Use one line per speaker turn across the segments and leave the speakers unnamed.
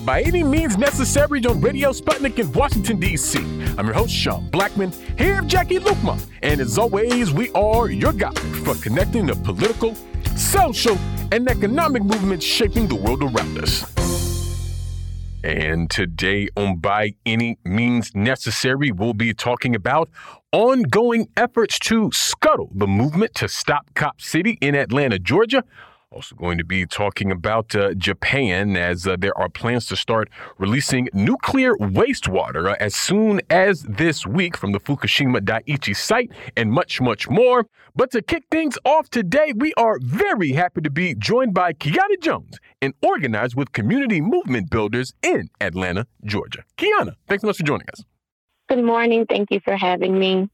to By Any Means Necessary on Radio Sputnik in Washington, D.C. I'm your host, Sean Blackmon, here with Jacquie Luqman. And as always, we are your guide for connecting the political, social, and economic movements shaping the world around us. And today on By Any Means Necessary, we'll be talking about ongoing efforts to scuttle the movement to stop Cop City in Atlanta, Georgia. Also, going to be talking about uh, Japan as uh, there are plans to start releasing nuclear wastewater uh, as soon as this week from the Fukushima Daiichi site, and much, much more. But to kick things off today, we are very happy to be joined by Keyanna Jones, and organized with Community Movement Builders in Atlanta, Georgia. Keyanna, thanks so much for joining us.
Good morning. Thank you for having me.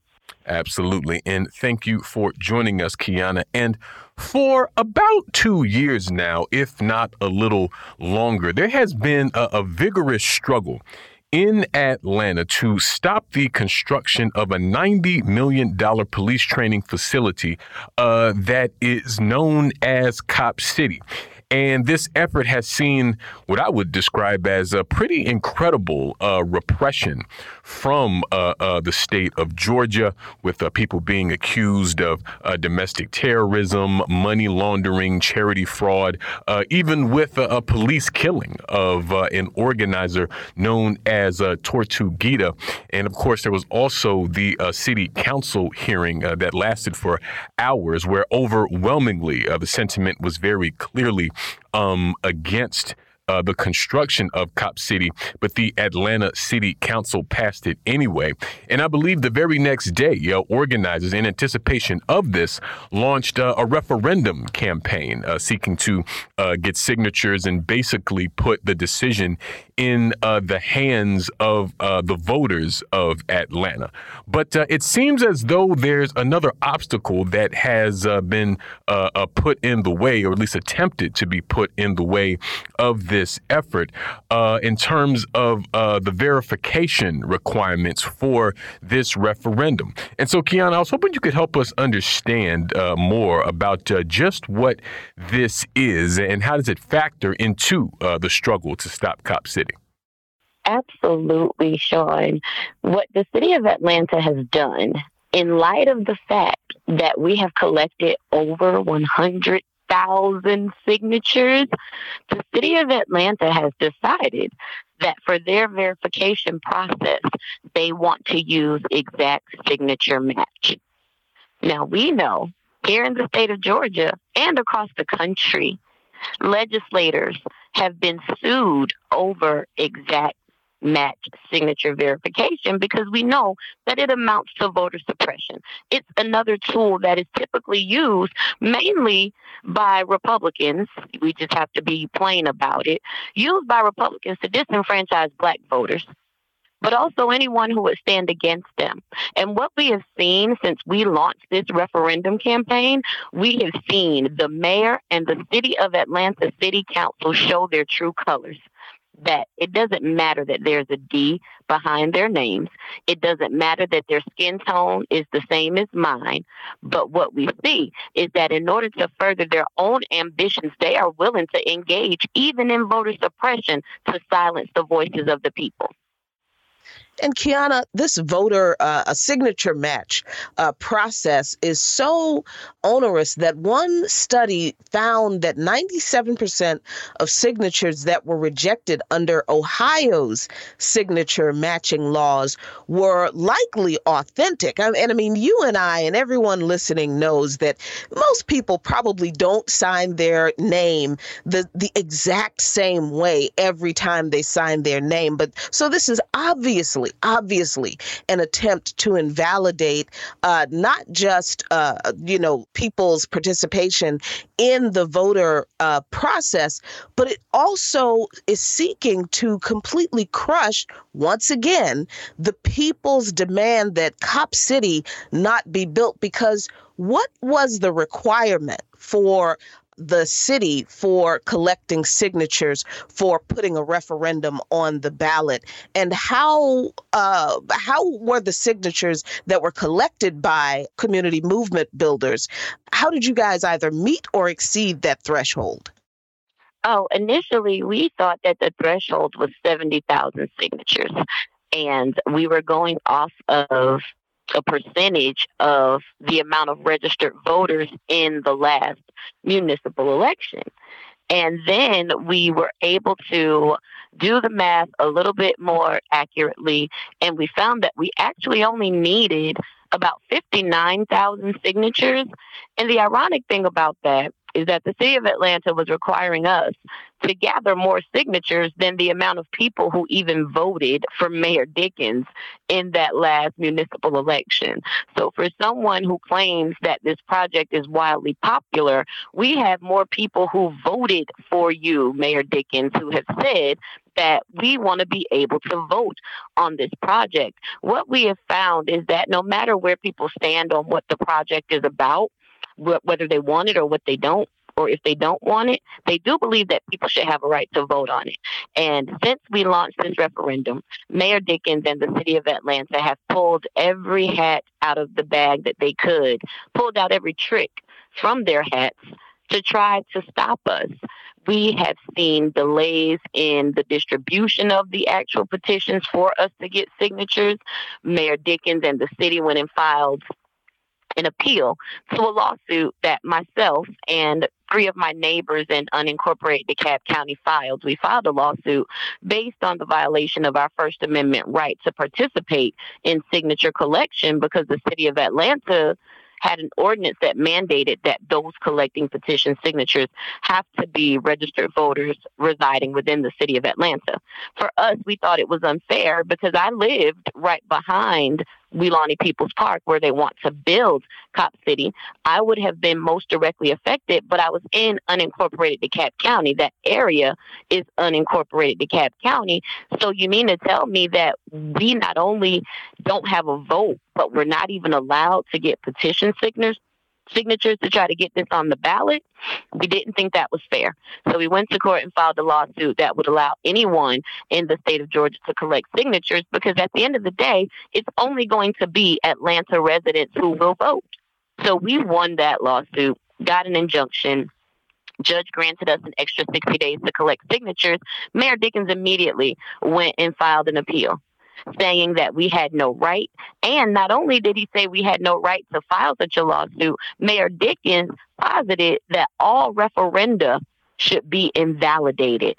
Absolutely. And thank you for joining us, Keyanna. And for about two years now, if not a little longer, there has been a, a vigorous struggle in Atlanta to stop the construction of a $90 million police training facility uh, that is known as Cop City. And this effort has seen what I would describe as a pretty incredible uh, repression from uh, uh, the state of Georgia, with uh, people being accused of uh, domestic terrorism, money laundering, charity fraud, uh, even with a police killing of an organizer known as Tortuguita. And of course, there was also the city council hearing that lasted for hours, where overwhelmingly the sentiment was very clearly um, against uh, the construction of Cop City, but the Atlanta City Council passed it anyway. And I believe the very next day, uh, organizers, in anticipation of this, launched uh, a referendum campaign uh, seeking to uh, get signatures and basically put the decision in uh, the hands of uh, the voters of Atlanta. But uh, it seems as though there's another obstacle that has uh, been uh, put in the way, or at least attempted to be put in the way of this effort in terms of the verification requirements for this referendum. And so, Keyanna, I was hoping you could help us understand more about just what this is and how does it factor into the struggle to stop Cop City.
Absolutely, Sean. What the city of Atlanta has done, in light of the fact that we have collected over 100,000 signatures, the city of Atlanta has decided that for their verification process, they want to use exact signature match. Now, we know here in the state of Georgia and across the country, legislators have been sued over exact match signature verification because we know that it amounts to voter suppression. It's another tool that is typically used mainly by Republicans. We just have to be plain about it. Used by Republicans to disenfranchise black voters. But also anyone who would stand against them. And what we have seen since we launched this referendum campaign, we have seen the mayor and the city of Atlanta City Council show their true colors that it doesn't matter that there's a D behind their names. It doesn't matter that their skin tone is the same as mine. But what we see is that in order to further their own ambitions, they are willing to engage even in voter suppression to silence the voices of the people.
And Keyanna, this voter uh, a signature match uh, process is so onerous that one study found that 97% of signatures that were rejected under Ohio's signature matching laws were likely authentic. And I mean, you and I and everyone listening knows that most people probably don't sign their name the the exact same way every time they sign their name. But so this is obviously obviously, an attempt to invalidate uh, not just uh, you know people's participation in the voter uh, process, but it also is seeking to completely crush once again the people's demand that Cop City not be built because what was the requirement for the city for collecting signatures for putting a referendum on the ballot. And how uh, how were the signatures that were collected by community movement builders? How did you guys either meet or exceed that threshold?
Oh, initially we thought that the threshold was 70,000 signatures, and we were going off of a percentage of the amount of registered voters in the last municipal election. And then we were able to do the math a little bit more accurately, and we found that we actually only needed about 59,000 signatures. And the ironic thing about that is that the city of Atlanta was requiring us to gather more signatures than the amount of people who even voted for Mayor Dickens in that last municipal election. So, for someone who claims that this project is wildly popular, we have more people who voted for you, Mayor Dickens, who have said that we want to be able to vote on this project. What we have found is that no matter where people stand on what the project is about, whether they want it or what they don't, or if they don't want it, they do believe that people should have a right to vote on it. And since we launched this referendum, Mayor Dickens and the city of Atlanta have pulled every hat out of the bag that they could, pulled out every trick from their hats to try to stop us. We have seen delays in the distribution of the actual petitions for us to get signatures. Mayor Dickens and the city went and filed an appeal to a lawsuit that myself and three of my neighbors in unincorporated DeKalb County filed. We filed a lawsuit based on the violation of our First Amendment right to participate in signature collection because the city of Atlanta had an ordinance that mandated that those collecting petition signatures have to be registered voters residing within the city of Atlanta. For us, we thought it was unfair because I lived right behind Weelaunee People's Park where they want to build Cop City, I would have been most directly affected, but I was in unincorporated DeKalb County. That area is unincorporated DeKalb County. So you mean to tell me that we not only don't have a vote, but we're not even allowed to get petition signatures signatures to try to get this on the ballot. We didn't think that was fair. So we went to court and filed a lawsuit that would allow anyone in the state of Georgia to collect signatures because at the end of the day, it's only going to be Atlanta residents who will vote. So we won that lawsuit, got an injunction. Judge granted us an extra 60 days to collect signatures. Mayor Dickens immediately went and filed an appeal saying that we had no right. And not only did he say we had no right to file such a lawsuit, Mayor Dickens posited that all referenda should be invalidated.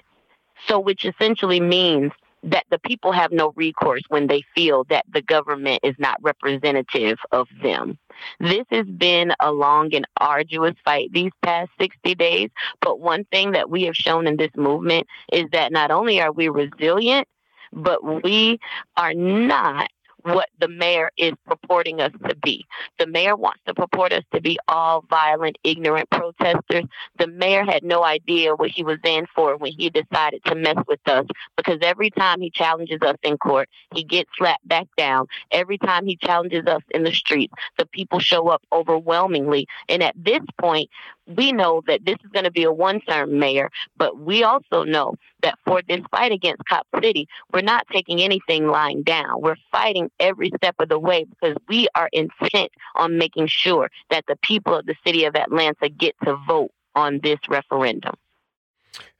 So, which essentially means that the people have no recourse when they feel that the government is not representative of them. This has been a long and arduous fight these past 60 days, but one thing that we have shown in this movement is that not only are we resilient, but we are not what the mayor is purporting us to be. The mayor wants to purport us to be all violent, ignorant protesters. The mayor had no idea what he was in for when he decided to mess with us because every time he challenges us in court, he gets slapped back down. Every time he challenges us in the streets, the people show up overwhelmingly. And at this point, we know that this is going to be a one term mayor, but we also know that for this fight against Cop City, we're not taking anything lying down. We're fighting every step of the way because we are intent on making sure that the people of the city of Atlanta get to vote on this referendum.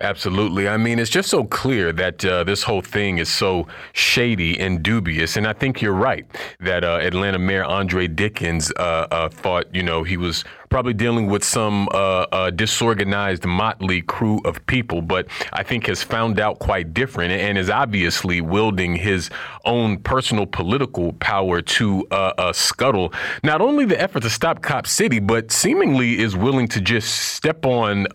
Absolutely. I mean, it's just so clear that uh, this whole thing is so shady and dubious. And I think you're right that uh, Atlanta Mayor Andre Dickens uh, uh thought, you know, he was probably dealing with some uh, uh, disorganized motley crew of people, but I think has found out quite different and is obviously wielding his own personal political power to scuttle not only the effort to stop Cop City, but seemingly is willing to just step on,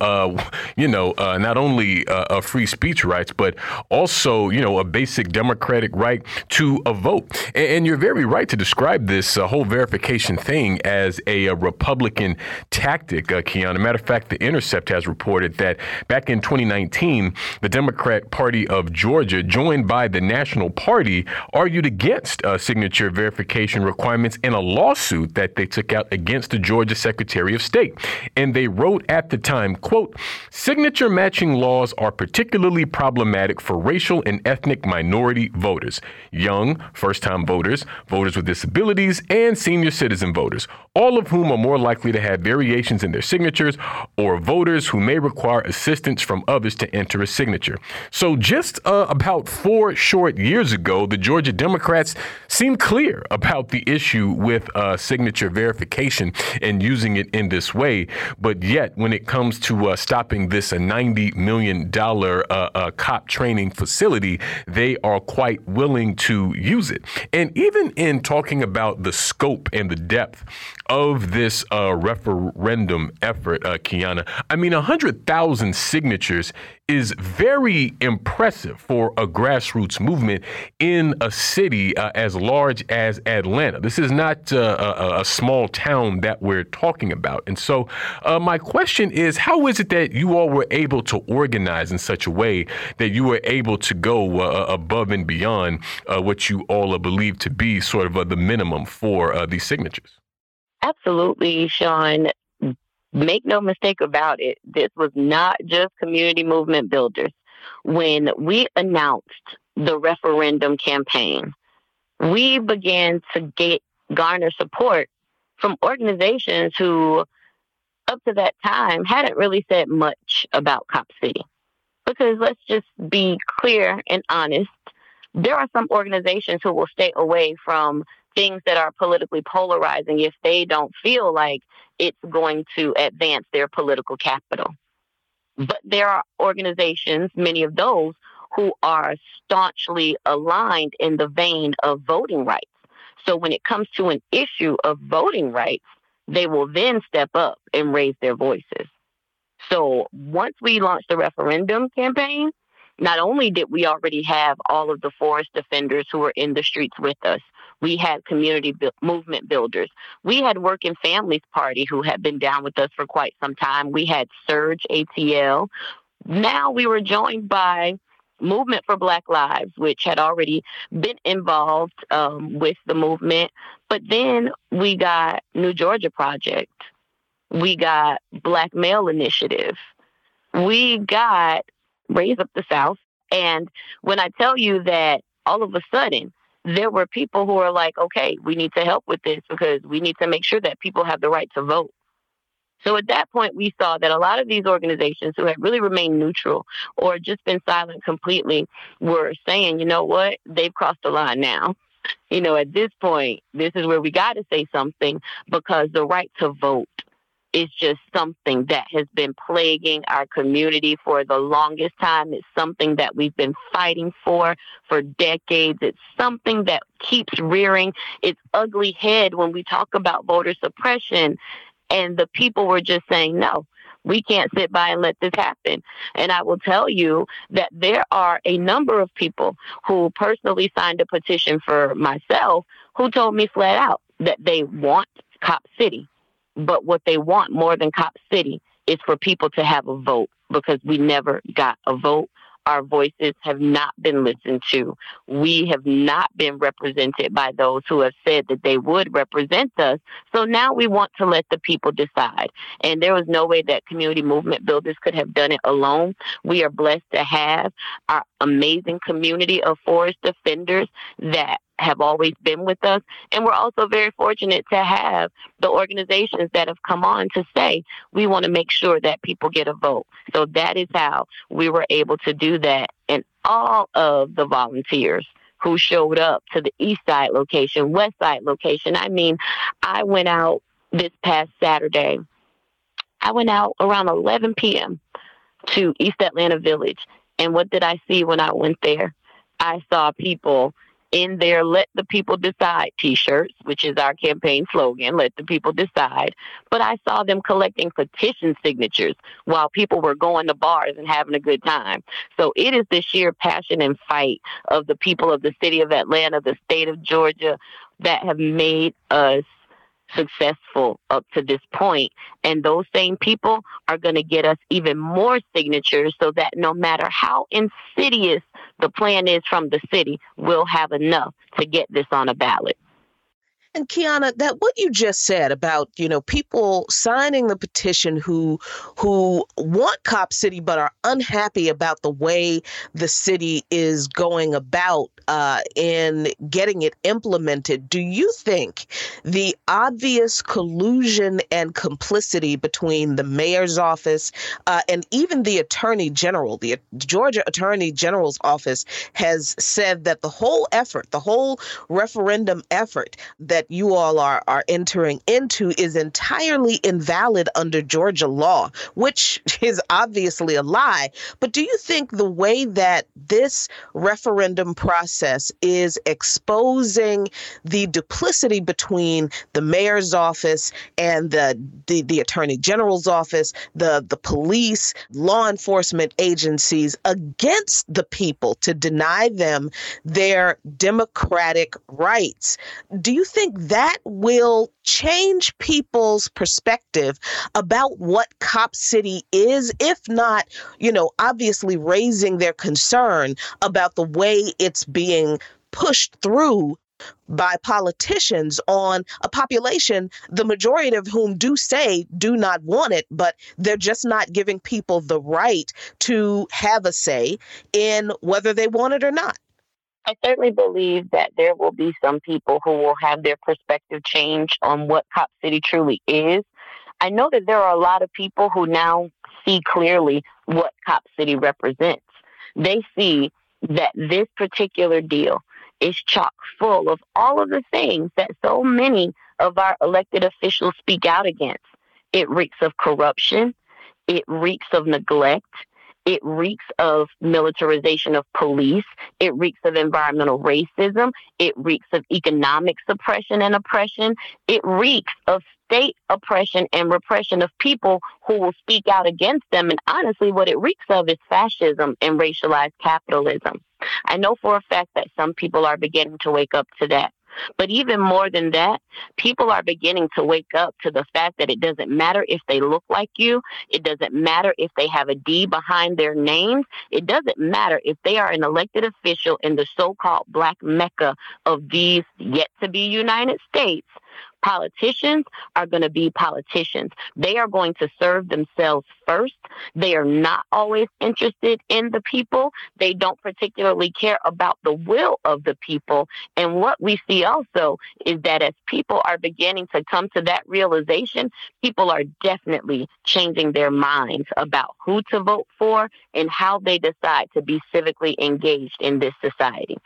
you know, not only uh, free speech rights, but also, you know, a basic democratic right to a vote. And, and you're very right to describe this uh, whole verification thing as a, a Republican tactic, uh, Keyanna. Matter of fact, The Intercept has reported that back in 2019, the Democrat Party of Georgia, joined by the National Party, argued against uh, signature verification requirements in a lawsuit that they took out against the Georgia Secretary of State. And they wrote at the time, quote, signature matching laws are particularly problematic for racial and ethnic minority voters, young, first time voters, voters with disabilities, and senior citizen voters, all of whom are more likely to have have variations in their signatures or voters who may require assistance from others to enter a signature. So, just uh, about four short years ago, the Georgia Democrats seemed clear about the issue with uh, signature verification and using it in this way. But yet, when it comes to uh, stopping this $90 million uh, uh, cop training facility, they are quite willing to use it. And even in talking about the scope and the depth of this uh, referendum effort, uh, Keyanna, I mean, 100,000 signatures is very impressive for a grassroots movement in a city uh, as large as Atlanta. This is not uh, a, a, small town that we're talking about. And so, uh, my question is how is it that you all were able to organize in such a way that you were able to go uh, above and beyond uh, what you all believe to be sort of uh, the minimum for these signatures?
Absolutely, Sean make no mistake about it, this was not just community movement builders. When we announced the referendum campaign, we began to get garner support from organizations who, up to that time, hadn't really said much about Cop City. Because let's just be clear and honest, there are some organizations who will stay away from things that are politically polarizing if they don't feel like it's going to advance their political capital. But there are organizations, many of those, who are staunchly aligned in the vein of voting rights. So when it comes to an issue of voting rights, they will then step up and raise their voices. So once we launched the referendum campaign, not only did we already have all of the forest defenders who were in the streets with us, we had community bu- movement builders. We had Working Families Party who had been down with us for quite some time. We had Surge ATL. Now we were joined by Movement for Black Lives, which had already been involved um, with the movement. But then we got New Georgia Project. We got Black Male Initiative. We got Raise Up the South. And when I tell you that all of a sudden there were people who are like, okay, we need to help with this because we need to make sure that people have the right to vote. So at that point, we saw that a lot of these organizations who had really remained neutral or just been silent completely were saying, you know what, they've crossed the line now. You know, at this point, this is where we got to say something because the right to vote is just something that has been plaguing our community for the longest time. It's something that we've been fighting for for decades. It's something that keeps rearing its ugly head when we talk about voter suppression. And the people were just saying, no, we can't sit by and let this happen. And I will tell you that there are a number of people who personally signed a petition for myself who told me flat out that they want Cop City but what they want more than Cop City is for people to have a vote because we never got a vote. Our voices have not been listened to. We have not been represented by those who have said that they would represent us. So now we want to let the people decide. And there was no way that community movement builders could have done it alone. We are blessed to have our amazing community of forest defenders that have always been with us. And we're also very fortunate to have the organizations that have come on to say, we want to make sure that people get a vote. So that is how we were able to do that. And all of the volunteers who showed up to the East Side location, West Side location. I mean, I went out this past Saturday. I went out around 11 p.m. to East Atlanta Village. And what did I see when I went there? I saw people in their Let the People Decide t shirts, which is our campaign slogan, Let the People Decide. But I saw them collecting petition signatures while people were going to bars and having a good time. So it is the sheer passion and fight of the people of the city of Atlanta, the state of Georgia, that have made us successful up to this point. And those same people are going to get us even more signatures so that no matter how insidious the plan is from the city, we'll have enough to get this on a ballot.
And Keyanna, that what you just said about, you know, people signing the petition who who want Cop City but are unhappy about the way the city is going about uh, in getting it implemented. Do you think the obvious collusion and complicity between the mayor's office uh, and even the attorney general, the Georgia Attorney General's office, has said that the whole effort, the whole referendum effort that you all are, are entering into is entirely invalid under Georgia law, which is obviously a lie. But do you think the way that this referendum process is exposing the duplicity between the mayor's office and the, the, the attorney general's office, the, the police, law enforcement agencies against the people to deny them their democratic rights. Do you think that will change people's perspective about what Cop City is, if not, you know, obviously raising their concern about the way it's being pushed through by politicians on a population, the majority of whom do say do not want it, but they're just not giving people the right to have a say in whether they want it or not.
I certainly believe that there will be some people who will have their perspective change on what Cop City truly is. I know that there are a lot of people who now see clearly what Cop City represents. They see that this particular deal is chock full of all of the things that so many of our elected officials speak out against. It reeks of corruption, it reeks of neglect, it reeks of militarization of police. It reeks of environmental racism. It reeks of economic suppression and oppression. It reeks of state oppression and repression of people who will speak out against them. And honestly, what it reeks of is fascism and racialized capitalism. I know for a fact that some people are beginning to wake up to that. But even more than that, people are beginning to wake up to the fact that it doesn't matter if they look like you. It doesn't matter if they have a D behind their names. It doesn't matter if they are an elected official in the so called black mecca of these yet to be United States Politicians are going to be politicians. They are going to serve themselves first. They are not always interested in the people. They don't particularly care about the will of the people. And what we see also is that as people are beginning to come to that realization, people are definitely changing their minds about who to vote for and how they decide to be civically engaged in this society.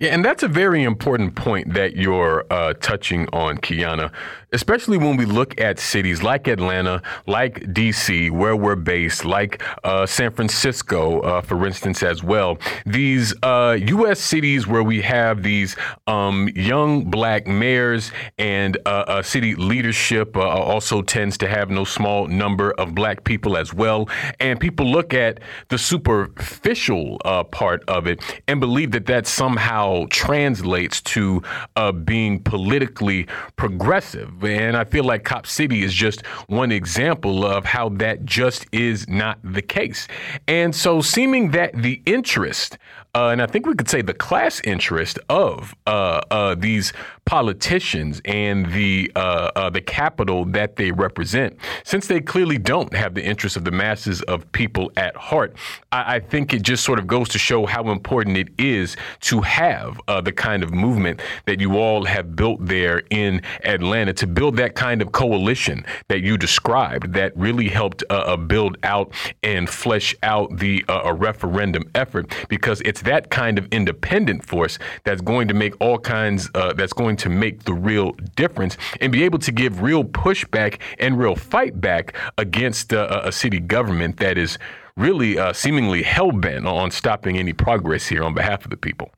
Yeah, and that's a very important point that you're uh, touching on, Keyanna, especially when we look at cities like Atlanta, like DC, where we're based, like uh, San Francisco, uh, for instance, as well. These U.S. Uh, cities where we have these um, young black mayors and uh, city leadership uh, also tends to have no small number of black people as well. And people look at the superficial part of it and believe that that's somehow translates to uh, being politically progressive. And I feel like Cop City is just one example of how that just is not the case. And so, seeming that the interest, uh, and I think we could say the class interest of uh, uh these politicians and the uh, uh, the capital that they represent, since they clearly don't have the interests of the masses of people at heart, I, I think it just sort of goes to show how important it is to have uh, the kind of movement that you all have built there in Atlanta to build that kind of coalition that you described that really helped build out and flesh out the referendum effort because it's that kind of independent force that's going to make all kinds that's going going to make the real difference and be able to give real pushback and real fight back against uh, a city government that is really uh, seemingly hell bent on stopping any progress here on behalf of the people.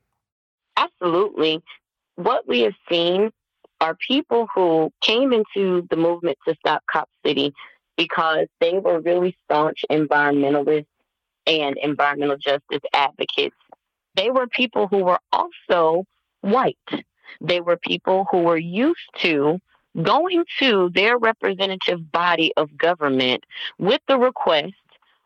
Absolutely. What we have seen are people who came into the movement to stop Cop City because they were really staunch environmentalists and environmental justice advocates. They were people who were also white. They were people who were used to going to their representative body of government with the request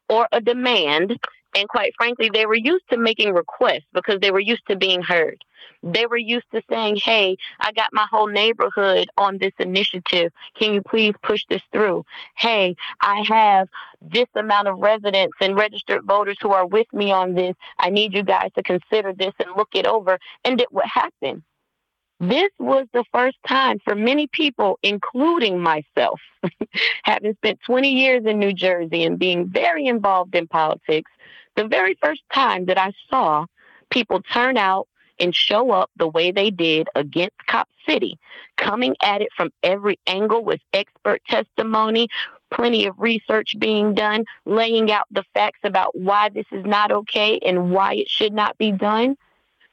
or a demand And quite frankly, they were used to making requests because they were used to being heard. They were used to saying, Hey, I got my whole neighborhood on this initiative. Can you please push this through? Hey, I have this amount of residents and registered voters who are with me on this. I need you guys to consider this and look it over. And it would happen. This was the first time for many people, including myself, having spent 20 years in New Jersey and being very involved in politics, the very first time that I saw people turn out and show up the way they did against Cop City, coming at it from every angle with expert testimony, plenty of research being done, laying out the facts about why this is not okay and why it should not be done.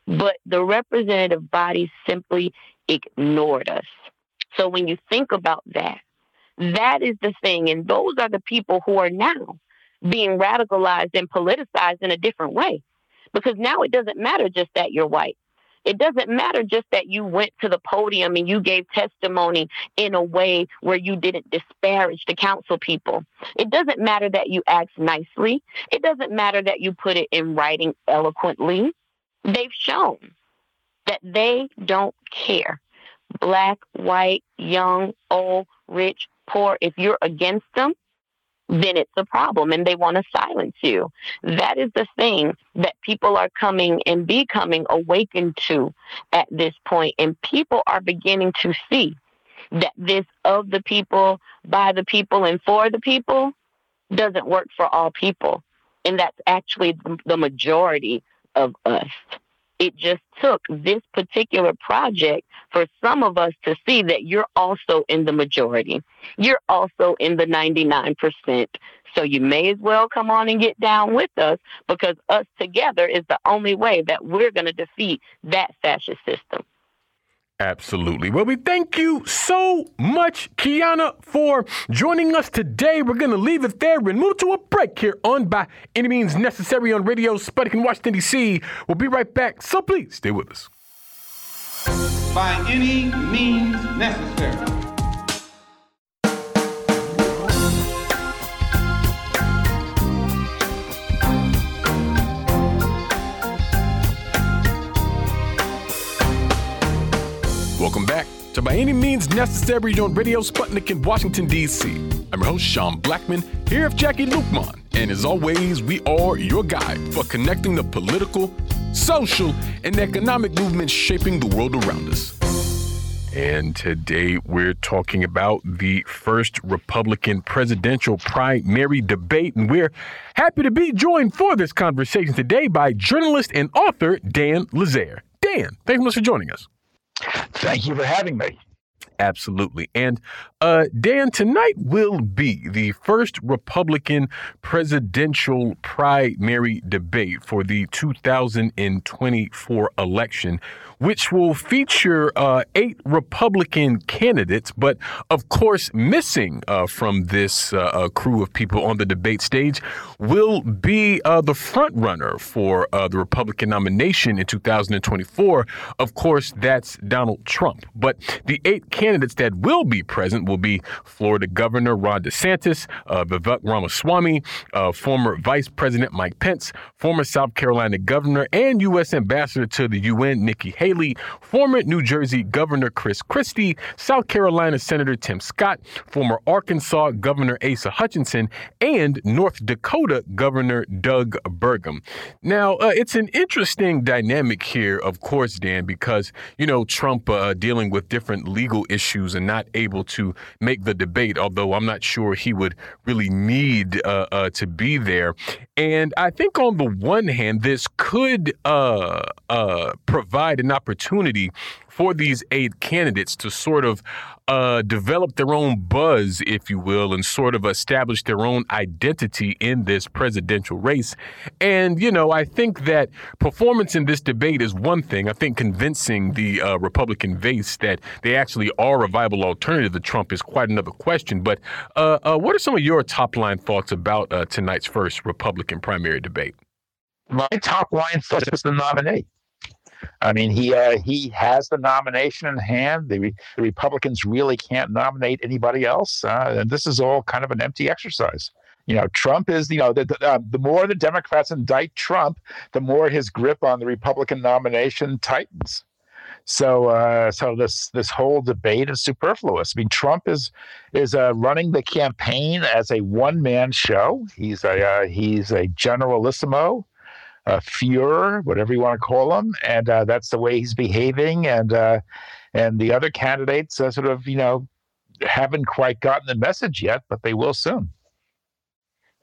But the representative body simply ignored us. So when you think about that, that is the thing. And those are the people who are now being radicalized and politicized in a different way. Because now it doesn't matter just that you're white. It doesn't matter just that you went to the podium and you gave testimony in a way where you didn't disparage the council people. It doesn't matter that you asked nicely. It doesn't matter that you put it in writing eloquently. They've shown that they don't care. Black, white, young, old, rich, poor, if you're against them, then it's a problem and they want to silence you. That is the thing that people are coming and becoming awakened to at this point. And people are beginning to see that this of the people, by the people, and for the people doesn't work for all people. And that's actually the majority of us. It just took this particular project for some of us to see that you're also in the majority. You're also in the 99%. So you may as well come on and get down with us because us together is the only way that we're going to defeat that fascist system.
Absolutely. Well, we thank you so much, Keyanna, for joining us today. We're going to leave it there and move to a break here on By Any Means Necessary on Radio Sputnik in Washington, D.C. We'll be right back, so please stay with us.
By any means necessary.
Welcome back to By Any Means Necessary on Radio Sputnik in Washington, D.C. I'm your host, Sean Blackmon, here with Jacquie Luqman. And as always, we are your guide for connecting the political, social, and economic movements shaping the world around us. And today we're talking about the first Republican presidential primary debate. And we're happy to be joined for this conversation today by journalist and author Dan Lazare. Dan, thanks so much for joining us.
Thank you for having me.
Absolutely. And uh, Dan, tonight will be the first Republican presidential primary debate for the 2024 election which will feature uh, eight Republican candidates, but of course, missing uh, from this uh, uh crew of people on the debate stage will be uh, the front runner for the Republican nomination in 2024. Of course, that's Donald Trump. But the eight candidates that will be present will be Florida Governor Ron DeSantis, Vivek Ramaswamy, former Vice President Mike Pence, former South Carolina Governor and U.S. Ambassador to the UN Nikki Haley. Haley, former New Jersey Governor Chris Christie, South Carolina Senator Tim Scott, former Arkansas Governor Asa Hutchinson, and North Dakota Governor Doug Burgum. Now, uh, it's an interesting dynamic here, of course, Dan, because, you know, Trump uh, dealing with different legal issues and not able to make the debate, although I'm not sure he would really need uh, uh to be there. And I think on the one hand, this could uh, uh, provide an opportunity for these eight candidates to sort of uh, develop their own buzz, if you will, and sort of establish their own identity in this presidential race. And, you know, I think that performance in this debate is one thing. I think convincing the uh, Republican base that they actually are a viable alternative to Trump is quite another question. But uh, uh what are some of your top line thoughts about uh, tonight's first Republican primary debate?
My top line thoughts is the nominee. I mean, he uh, he has the nomination in hand. The, the Republicans really can't nominate anybody else, uh, and this is all kind of an empty exercise. You know, Trump is, you know, the, the, uh, the more the Democrats indict Trump, the more his grip on the Republican nomination tightens. So, uh, so this this whole debate is superfluous. I mean, Trump is is uh, running the campaign as a one man show. He's a uh, he's a generalissimo, a Fuhrer, whatever you want to call him, and uh, that's the way he's behaving. And uh, and the other candidates uh, sort of you know haven't quite gotten the message yet, but they will soon.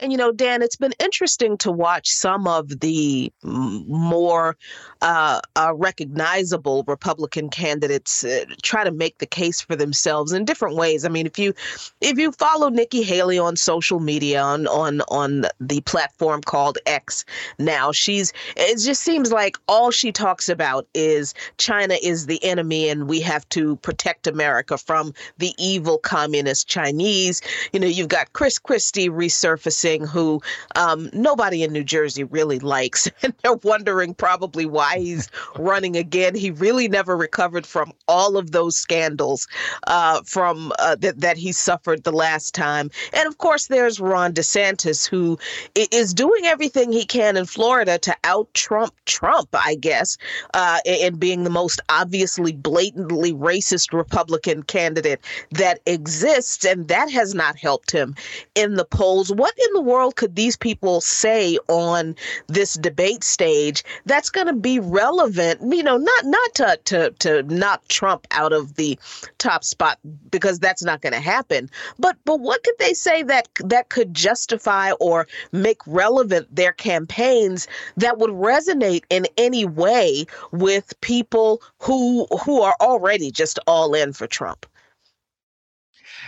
And you know, Dan, it's been interesting to watch some of the more uh, uh, recognizable Republican candidates uh, try to make the case for themselves in different ways. I mean, if you if you follow Nikki Haley on social media on on on the platform called X now, she's it just seems like all she talks about is China is the enemy and we have to protect America from the evil communist Chinese. You know, you've got Chris Christie resurfacing who um, nobody in New Jersey really likes. And they're wondering probably why he's running again. He really never recovered from all of those scandals uh, from uh, that, that he suffered the last time. And of course, there's Ron DeSantis, who is doing everything he can in Florida to out Trump Trump, I guess, uh, in being the most obviously blatantly racist Republican candidate that exists. And that has not helped him in the polls. What in the world could these people say on this debate stage that's going to be relevant? You know, not not to to to knock Trump out of the top spot because that's not going to happen. But but what could they say that that could justify or make relevant their campaigns that would resonate in any way with people who who are already just all in for Trump?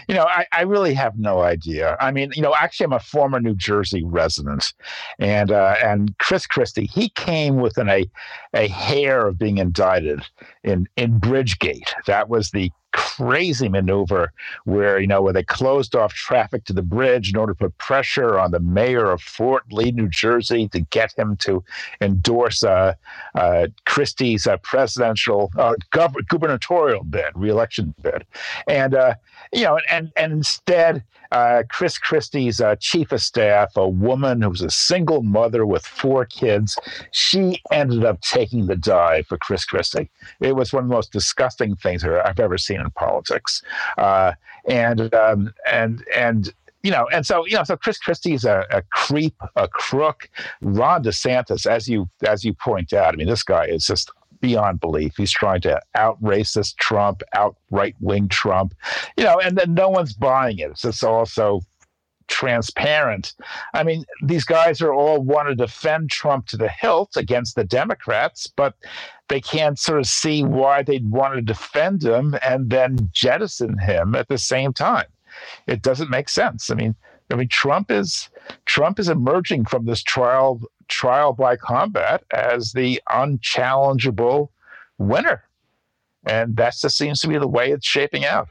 You know, I, I really have no idea. I mean, you know, actually, I'm a former New Jersey resident, and uh, and Chris Christie, he came within a a hair of being indicted in in Bridgegate. That was the crazy maneuver where you know where they closed off traffic to the bridge in order to put pressure on the mayor of Fort Lee, New Jersey, to get him to endorse uh, uh, Christie's uh, presidential uh, gov- gubernatorial bid, reelection bid, and uh, you know, and and instead. Uh, Chris Christie's chief of staff, a woman who was a single mother with four kids, she ended up taking the dive for Chris Christie. It was one of the most disgusting things I've ever seen in politics, uh, and um, and and you know, and so you know, so Chris Christie's a, a creep, a crook. Ron DeSantis, as you as you point out, I mean, this guy is just beyond belief. He's trying to out racist Trump, out right wing Trump, you know, and then no one's buying it. It's also transparent. I mean, these guys are all want to defend Trump to the hilt against the Democrats, but they can't sort of see why they'd want to defend him and then jettison him at the same time. It doesn't make sense. I mean, I mean, Trump is Trump is emerging from this trial trial by combat as the unchallengeable winner, and that just seems to be the way it's shaping out.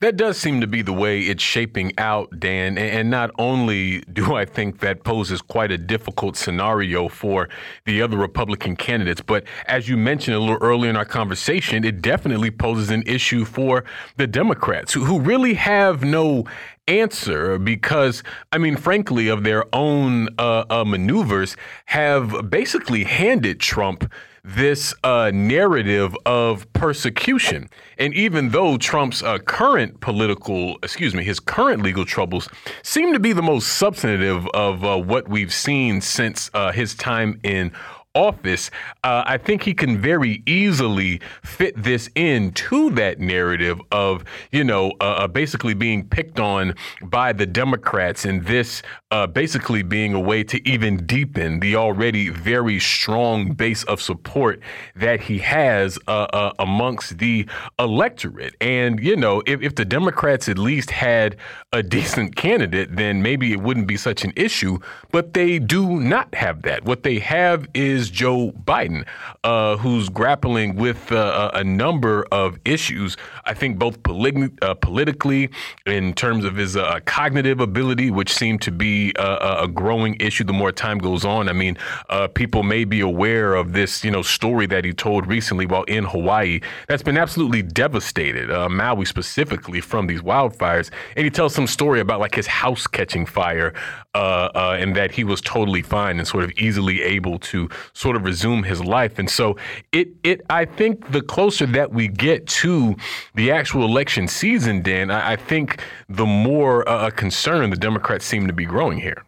That does seem to be the way it's shaping out, Dan. And not only do I think that poses quite a difficult scenario for the other Republican candidates, but as you mentioned a little earlier in our conversation, it definitely poses an issue for the Democrats who, really have no answer because, I mean, frankly, of their own uh, uh, maneuvers, have basically handed Trump this uh, narrative of persecution. And even though Trump's uh, current political, excuse me, his current legal troubles seem to be the most substantive of uh, what we've seen since uh, his time in office, uh, I think he can very easily fit this into that narrative of, you know, uh, uh, basically being picked on by the Democrats and this uh, basically being a way to even deepen the already very strong base of support that he has uh, uh, amongst the electorate. And, you know, if, if the Democrats at least had a decent candidate, then maybe it wouldn't be such an issue. But they do not have that. What they have is is Joe Biden, uh, who's grappling with uh, a number of issues. I think both politi- uh, politically, in terms of his uh, cognitive ability, which seem to be a, a, growing issue the more time goes on. I mean, uh, people may be aware of this, you know, story that he told recently while in Hawaii that's been absolutely devastated, uh, Maui specifically, from these wildfires. And he tells some story about like his house catching fire uh, uh, and that he was totally fine and sort of easily able to sort of resume his life. And so it, it, I think the closer that we get to the actual election season, Dan, I, I think the more uh, concerned the Democrats seem to be growing here.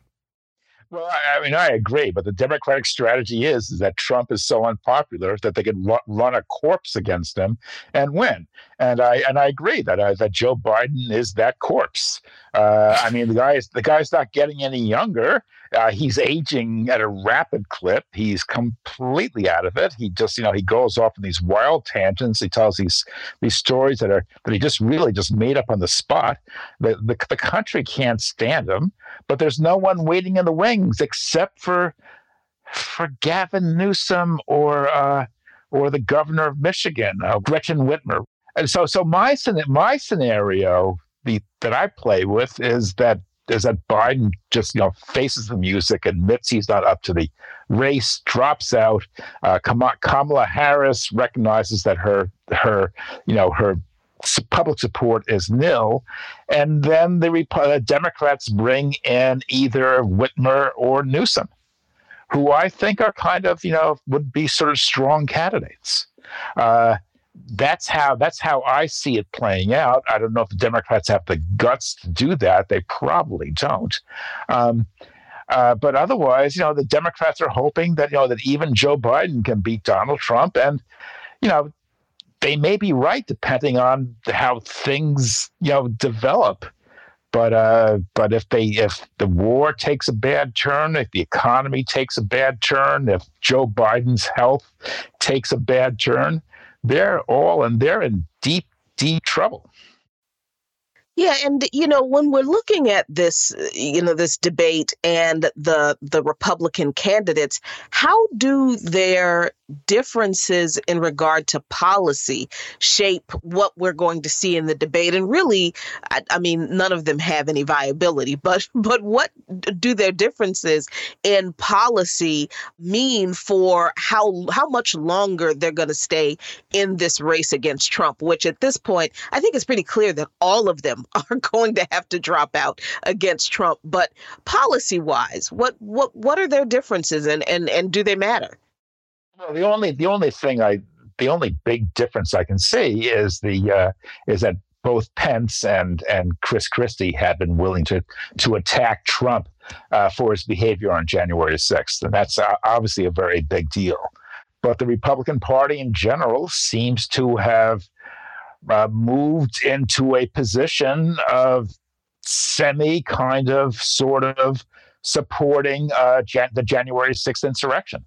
Well, I, mean, I agree, but the Democratic strategy is, is that Trump is so unpopular that they could run a corpse against him and win. And I and I agree that uh, that Joe Biden is that corpse. Uh, I mean, the guy's the guy's not getting any younger. Uh, he's aging at a rapid clip. He's completely out of it. He just, you know, he goes off in these wild tangents. He tells these these stories that are that he just really just made up on the spot. The the, the country can't stand him, but there's no one waiting in the wings except for for Gavin Newsom or uh, or the governor of Michigan, uh, Gretchen Whitmer. And so, so my my scenario the, that I play with is that is that Biden just you know faces the music, admits he's not up to the race, drops out. Uh, Kamala Harris recognizes that her her you know her public support is nil, and then the uh, Democrats bring in either Whitmer or Newsom, who I think are kind of you know would be sort of strong candidates. Uh, that's how that's how I see it playing out. I don't know if the Democrats have the guts to do that. They probably don't. Um, uh, but otherwise, you know, the Democrats are hoping that you know that even Joe Biden can beat Donald Trump, and you know, they may be right depending on how things you know develop. But uh, but if they if the war takes a bad turn, if the economy takes a bad turn, if Joe Biden's health takes a bad turn, they're all and they're in deep, deep trouble.
Yeah, and you know when we're looking at this, you know, this debate and the the Republican candidates, how do their differences in regard to policy shape what we're going to see in the debate. And really I, I, mean none of them have any viability but but what do their differences in policy mean for how how much longer they're going to stay in this race against Trump which at this point I think it's pretty clear that all of them are going to have to drop out against Trump. But policy wise what what what are their differences and and and do they matter
well, the only the only thing I the only big difference I can see is the uh, is that both Pence and and Chris Christie have been willing to to attack Trump uh, for his behavior on January 6th, and that's obviously a very big deal. But the Republican Party in general seems to have uh, moved into a position of semi kind of sort of supporting uh, Jan- the January 6th insurrection.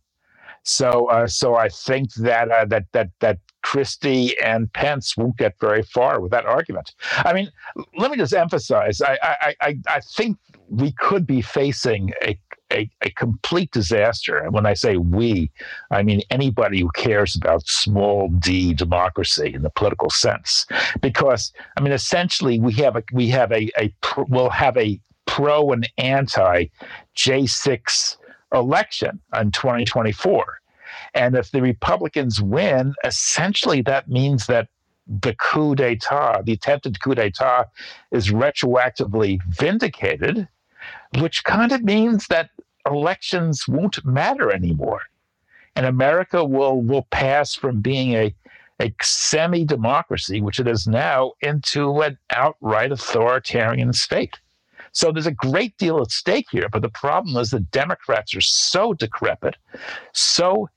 So, uh, so I think that uh, that that that Christie and Pence won't get very far with that argument. I mean, let me just emphasize: I I I, I think we could be facing a, a, a complete disaster. And when I say we, I mean anybody who cares about small d democracy in the political sense. Because I mean, essentially, we have a we have a, a we'll have a pro and anti J six election in 2024. And if the Republicans win, essentially that means that the coup d'etat, the attempted coup d'etat, is retroactively vindicated, which kind of means that elections won't matter anymore. And America will, will pass from being a, a semi democracy, which it is now, into an outright authoritarian state. So there's a great deal at stake here. But the problem is the Democrats are so decrepit, so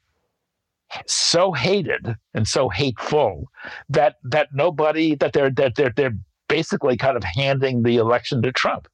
so hated and so hateful that that nobody that they're that they're they're basically kind of handing the election to Trump.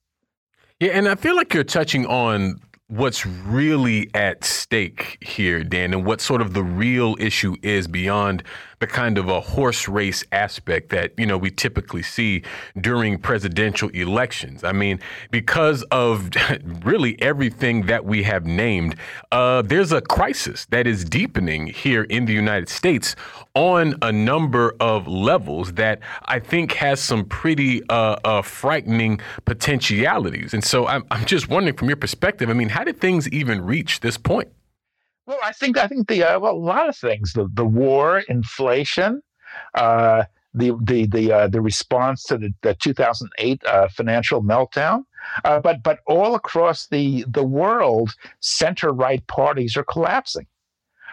Yeah, and I feel like you're touching on what's really at stake here, Dan, and what sort of the real issue is beyond the kind of a horse race aspect that, you know, we typically see during presidential elections. I mean, because of really everything that we have named, uh, there's a crisis that is deepening here in the United States on a number of levels that I think has some pretty uh, uh, frightening potentialities. And so I'm, I'm just wondering, from your perspective, I mean, how did things even reach this point?
Well, I think I think the uh, well, a lot of things the the war, inflation, uh, the the the uh, the response to the, the 2008 uh, financial meltdown, uh, but but all across the the world, center right parties are collapsing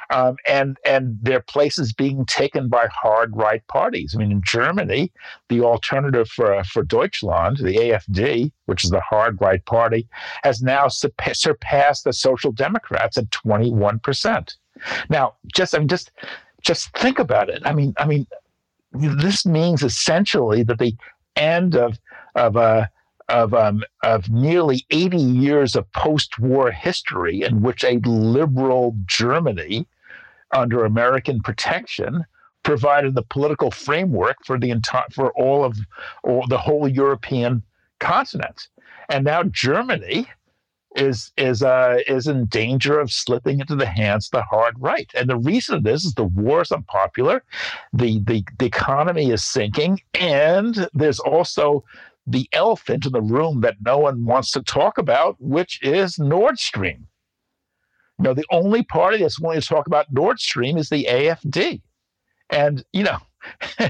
um, and and their places being taken by hard right parties. I mean, in Germany, the alternative for for Deutschland, the AFD, which is the hard right party, has now surpassed the Social Democrats at 21 percent. Now, just I mean, just just think about it. I mean, I mean, this means essentially that the end of of uh, of, um, of nearly 80 years of post war history in which a liberal Germany under American protection provided the political framework for the entire for all of or the whole European continent. And now Germany is is uh, is in danger of slipping into the hands of the hard right. And the reason of this is the war is unpopular, the, the the economy is sinking, and there's also the elephant in the room that no one wants to talk about, which is Nord Stream. You know, the only party that's willing to talk about Nord Stream is the AFD. And, you know,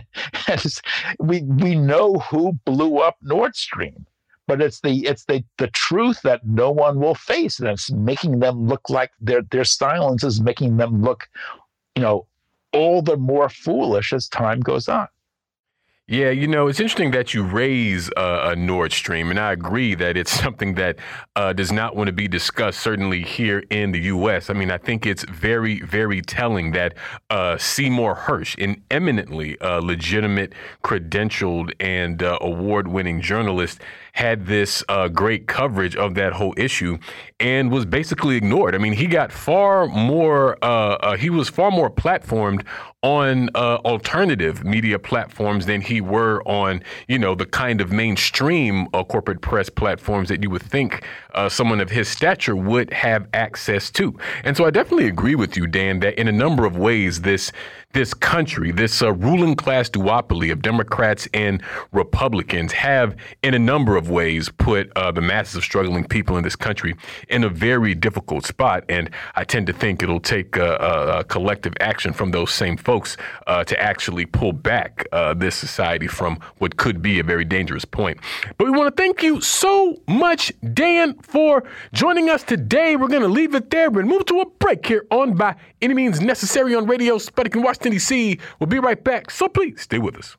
we we know who blew up Nord Stream, but it's the it's the the truth that no one will face, and it's making them look like their their silence is making them look, you know, all the more foolish as time goes on.
Yeah, you know, it's interesting that you raise uh, a Nord Stream, and I agree that it's something that uh, does not want to be discussed, certainly here in the U.S. I mean, I think it's very, very telling that uh, Seymour Hersh, an eminently uh, legitimate, credentialed, and uh, award winning journalist, had this uh, great coverage of that whole issue and was basically ignored. I mean, he got far more, uh, uh, he was far more platformed on uh, alternative media platforms than he were on, you know, the kind of mainstream uh, corporate press platforms that you would think uh, someone of his stature would have access to. And so I definitely agree with you, Dan, that in a number of ways, this this country, this ruling class duopoly of Democrats and Republicans have, in a number of ways, put uh, the masses of struggling people in this country in a very difficult spot. And I tend to think it'll take a collective action from those same folks uh, to actually pull back uh, this society from what could be a very dangerous point. But we want to thank you so much, Dan, for joining us today. We're going to leave it there and move to a break here on By Any Means Necessary on Radio Sputnik in Washington, D.C. We'll be right back, so please stay with us.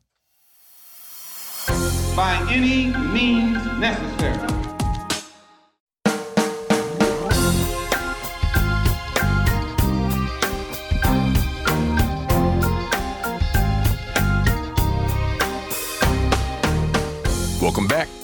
By any means necessary.
Welcome back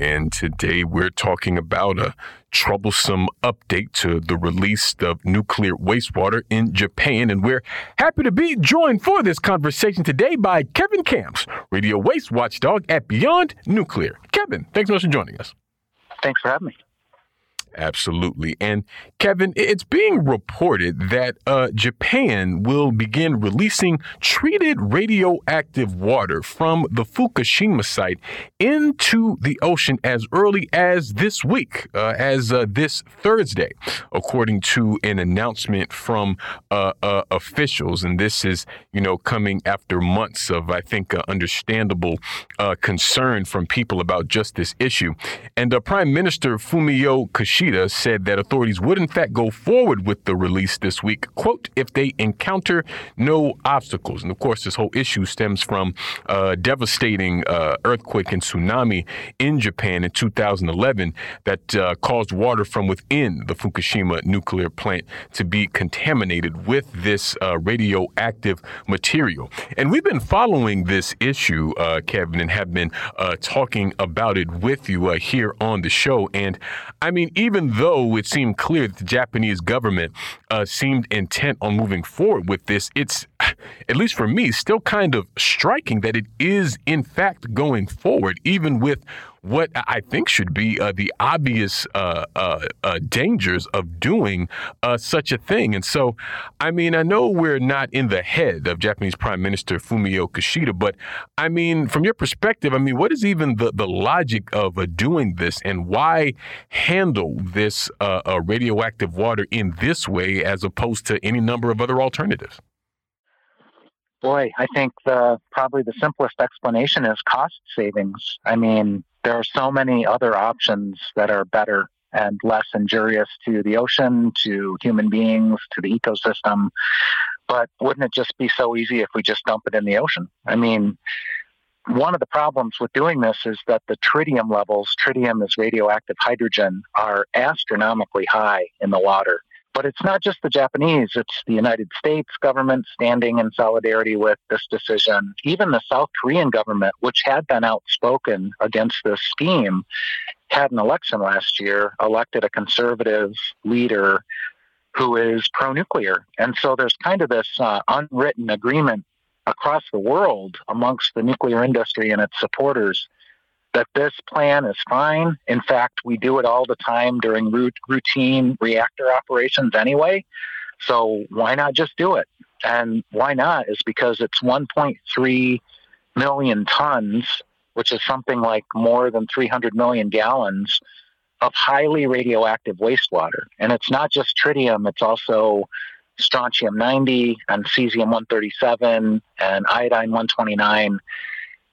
And today we're talking about a troublesome update to the release of nuclear wastewater in Japan. And we're happy to be joined for this conversation today by Kevin Kamps, radio waste watchdog at Beyond Nuclear. Kevin, thanks so much for joining us.
Thanks for having me.
Absolutely. And Kevin, it's being reported that uh, Japan will begin releasing treated radioactive water from the Fukushima site into the ocean as early as this week, uh, as uh, this Thursday, according to an announcement from uh, uh, officials. And this is, you know, coming after months of, I think, uh, understandable concern from people about just this issue. And Prime Minister Fumio Kishida Kishida said that authorities would, in fact, go forward with the release this week, quote, if they encounter no obstacles. And of course, this whole issue stems from a devastating uh, earthquake and tsunami in Japan in 2011 that uh, caused water from within the Fukushima nuclear plant to be contaminated with this uh, radioactive material. And we've been following this issue, uh, Kevin, and have been uh, talking about it with you uh, here on the show. And I mean, even though it seemed clear that the Japanese government uh, seemed intent on moving forward with this, it's, at least for me, still kind of striking that it is, in fact, going forward, even with what I think should be uh, the obvious uh, uh, uh dangers of doing uh, such a thing. And so, I mean, I know we're not in the head of Japanese Prime Minister Fumio Kishida, but I mean, from your perspective, I mean, what is even the, the logic of uh, doing this and why handle this radioactive water in this way as opposed to any number of other alternatives?
Boy, I think the probably the simplest explanation is cost savings. I mean, there are so many other options that are better and less injurious to the ocean, to human beings, to the ecosystem. But wouldn't it just be so easy if we just dump it in the ocean? I mean, one of the problems with doing this is that the tritium levels, tritium is radioactive hydrogen, are astronomically high in the water. But it's not just the Japanese, it's the United States government standing in solidarity with this decision. Even the South Korean government, which had been outspoken against this scheme, had an election last year, elected a conservative leader who is pro nuclear. And so there's kind of this uh, unwritten agreement across the world amongst the nuclear industry and its supporters that this plan is fine. In fact, we do it all the time during routine reactor operations anyway. So why not just do it? And why not is because it's 1.3 million tons, which is something like more than 300 million gallons of highly radioactive wastewater. And it's not just tritium, it's also strontium 90 and cesium 137 and iodine 129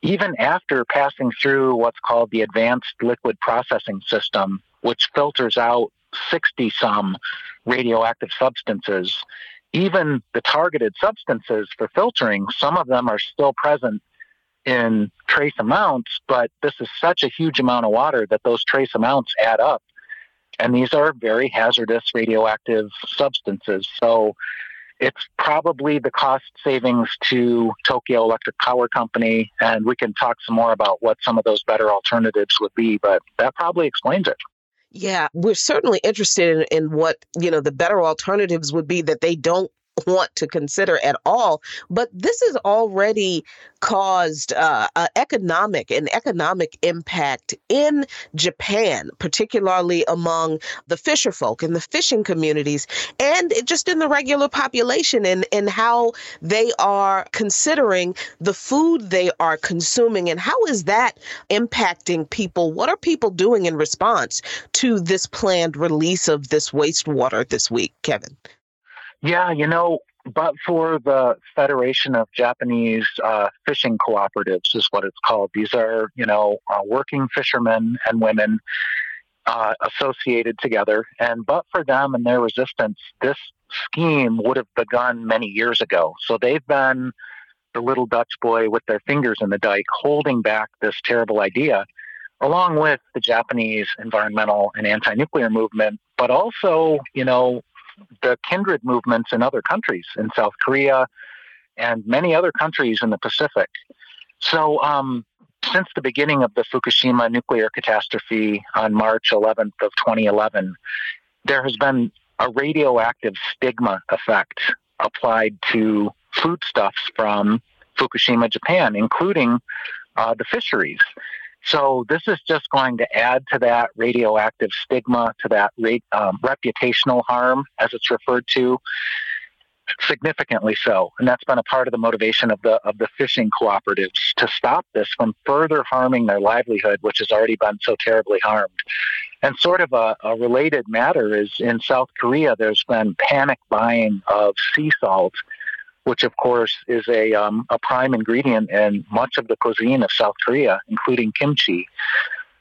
even after passing through what's called the advanced liquid processing system, which filters out 60 some radioactive substances, even the targeted substances for filtering, some of them are still present in trace amounts, but this is such a huge amount of water that those trace amounts add up. And these are very hazardous radioactive substances. So it's probably the cost savings to Tokyo Electric Power Company, and we can talk some more about what some of those better alternatives would be, but that probably explains it.
Yeah, we're certainly interested in, in what, you know, the better alternatives would be that they don't want to consider at all. But this has already caused uh, economic and economic impact in Japan, particularly among the fisher folk and the fishing communities, and just in the regular population and, and how they are considering the food they are consuming and how is that impacting people? What are people doing in response to this planned release of this wastewater this week, Kevin?
Yeah, you know, but for the Federation of Japanese uh, Fishing Cooperatives, is what it's called. These are, you know, uh, working fishermen and women uh, associated together. And but for them and their resistance, this scheme would have begun many years ago. So they've been the little Dutch boy with their fingers in the dike, holding back this terrible idea, along with the Japanese environmental and anti-nuclear movement, but also, you know, the kindred movements in other countries, in South Korea and many other countries in the Pacific. So, um, since the beginning of the Fukushima nuclear catastrophe on March 11th of 2011, there has been a radioactive stigma effect applied to foodstuffs from Fukushima, Japan, including uh, the fisheries. So this is just going to add to that radioactive stigma, to that um, reputational harm, as it's referred to, significantly so. And that's been a part of the motivation of the of the fishing cooperatives to stop this from further harming their livelihood, which has already been so terribly harmed. And sort of a, a related matter is in South Korea, there's been panic buying of sea salt which of course is a, um, a prime ingredient in much of the cuisine of South Korea, including kimchi.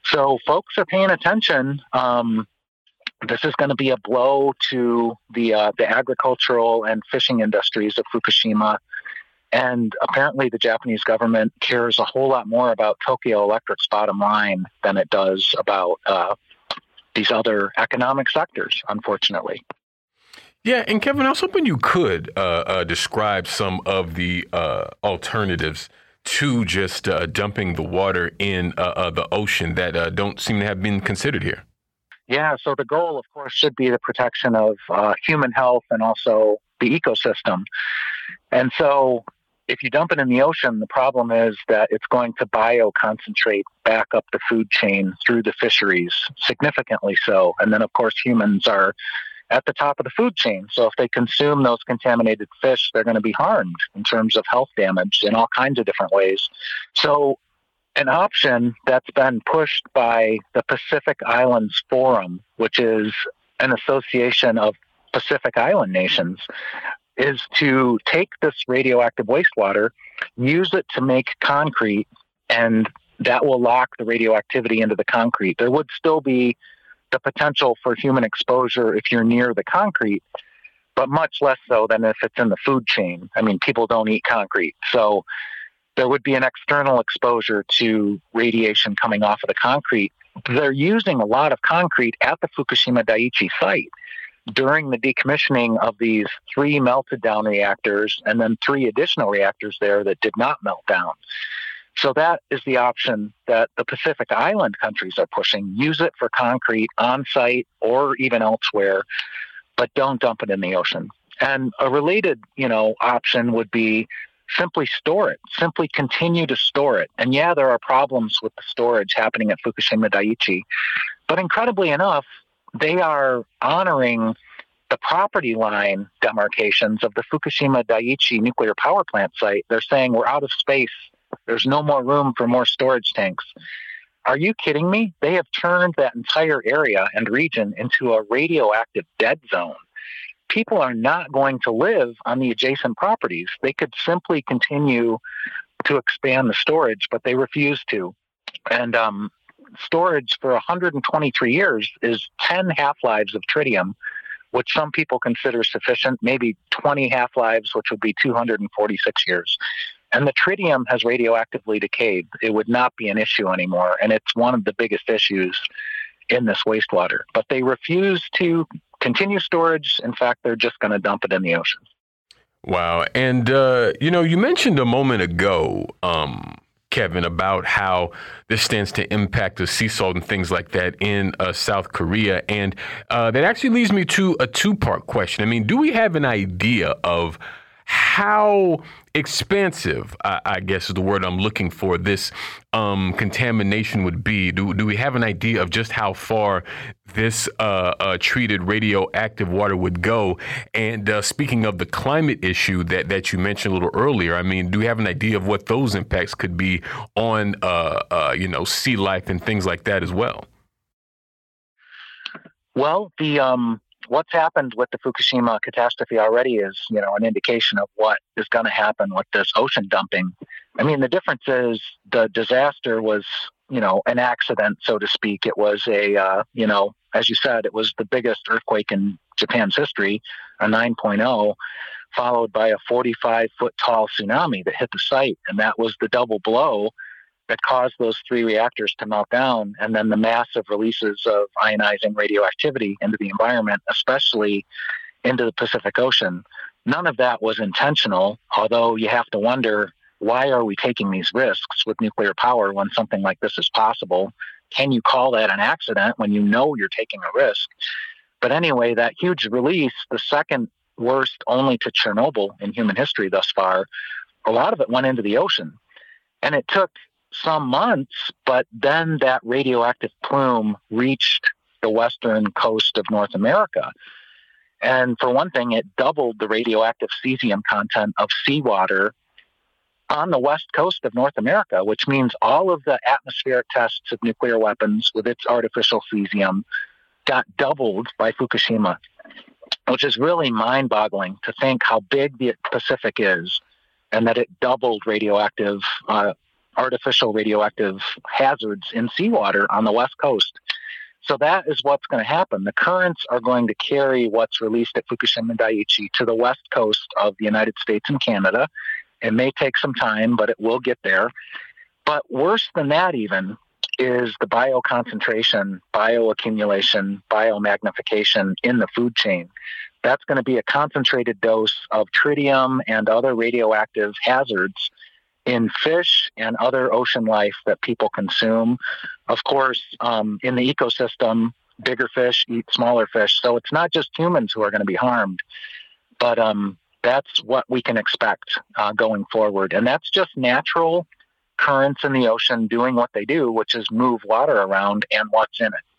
So folks are paying attention. Um, this is going to be a blow to the uh, the agricultural and fishing industries of Fukushima. And apparently, the Japanese government cares a whole lot more about Tokyo Electric's bottom line than it does about uh, these other economic sectors, unfortunately.
Yeah, and Kevin, I was hoping you could uh, uh, describe some of the uh, alternatives to just uh, dumping the water in uh, uh, the ocean that don't seem to have been considered here.
Yeah, so the goal, of course, should be the protection of human health and also the ecosystem. And so if you dump it in the ocean, the problem is that it's going to bioconcentrate back up the food chain through the fisheries, significantly so. And then, of course, humans are at the top of the food chain. So if they consume those contaminated fish, they're going to be harmed in terms of health damage in all kinds of different ways. So an option that's been pushed by the Pacific Islands Forum, which is an association of Pacific Island nations, is to take this radioactive wastewater, use it to make concrete, and that will lock the radioactivity into the concrete. There would still be the potential for human exposure if you're near the concrete, but much less so than if it's in the food chain. I mean, people don't eat concrete. So there would be an external exposure to radiation coming off of the concrete. They're using a lot of concrete at the Fukushima Daiichi site during the decommissioning of these three melted down reactors and then three additional reactors there that did not melt down. So that is the option that the Pacific Island countries are pushing. Use it for concrete on site or even elsewhere, but don't dump it in the ocean. And a related, you know, option would be simply store it, simply continue to store it. And yeah, there are problems with the storage happening at Fukushima Daiichi, but incredibly enough, they are honoring the property line demarcations of the Fukushima Daiichi nuclear power plant site. They're saying we're out of space. There's no more room for more storage tanks. Are you kidding me? They have turned that entire area and region into a radioactive dead zone. People are not going to live on the adjacent properties. They could simply continue to expand the storage, but they refuse to. And um, storage for 123 years is 10 half lives of tritium, which some people consider sufficient, maybe 20 half lives, which would be 246 years. And the tritium has radioactively decayed. It would not be an issue anymore. And it's one of the biggest issues in this wastewater. But they refuse to continue storage. In fact, they're just going to dump it in the ocean.
Wow. And, uh, you know, you mentioned a moment ago um, Kevin, about how this stands to impact the sea salt and things like that in uh, South Korea. And uh, that actually leads me to a two part question. I mean, do we have an idea of how expansive, I, I, guess is the word I'm looking for, this um, contamination would be? Do, do we have an idea of just how far this uh, uh, treated radioactive water would go? And uh, speaking of the climate issue that, that you mentioned a little earlier, I mean, do we have an idea of what those impacts could be on, uh, uh, you know, sea life and things like that as well?
Well, the um, what's happened with the Fukushima catastrophe already is, you know, an indication of what is going to happen with this ocean dumping. I mean, the difference is the disaster was, you know, an accident, so to speak. It was a, uh, you know, as you said, it was the biggest earthquake in Japan's history, a 9.0, followed by a 45 foot tall tsunami that hit the site. And that was the double blow that caused those three reactors to melt down, and then the massive releases of ionizing radioactivity into the environment, especially into the Pacific Ocean. None of that was intentional, although you have to wonder why are we taking these risks with nuclear power when something like this is possible? Can you call that an accident when you know you're taking a risk? But anyway, that huge release, the second worst only to Chernobyl in human history thus far, a lot of it went into the ocean. And it took some months, but then that radioactive plume reached the western coast of North America. And for one thing, it doubled the radioactive cesium content of seawater on the west coast of North America, which means all of the atmospheric tests of nuclear weapons with its artificial cesium got doubled by Fukushima, which is really mind boggling to think how big the Pacific is and that it doubled radioactive uh, artificial radioactive hazards in seawater on the west coast. So that is what's going to happen. The currents are going to carry what's released at Fukushima Daiichi to the west coast of the United States and Canada. It may take some time, but it will get there. But worse than that, even, is the bioconcentration, bioaccumulation, biomagnification in the food chain. That's going to be a concentrated dose of tritium and other radioactive hazards in fish and other ocean life that people consume. Of course, um, in the ecosystem, bigger fish eat smaller fish. So it's not just humans who are going to be harmed, but um, that's what we can expect uh, going forward. And that's just natural currents in the ocean doing what they do, which is move water around and what's in it.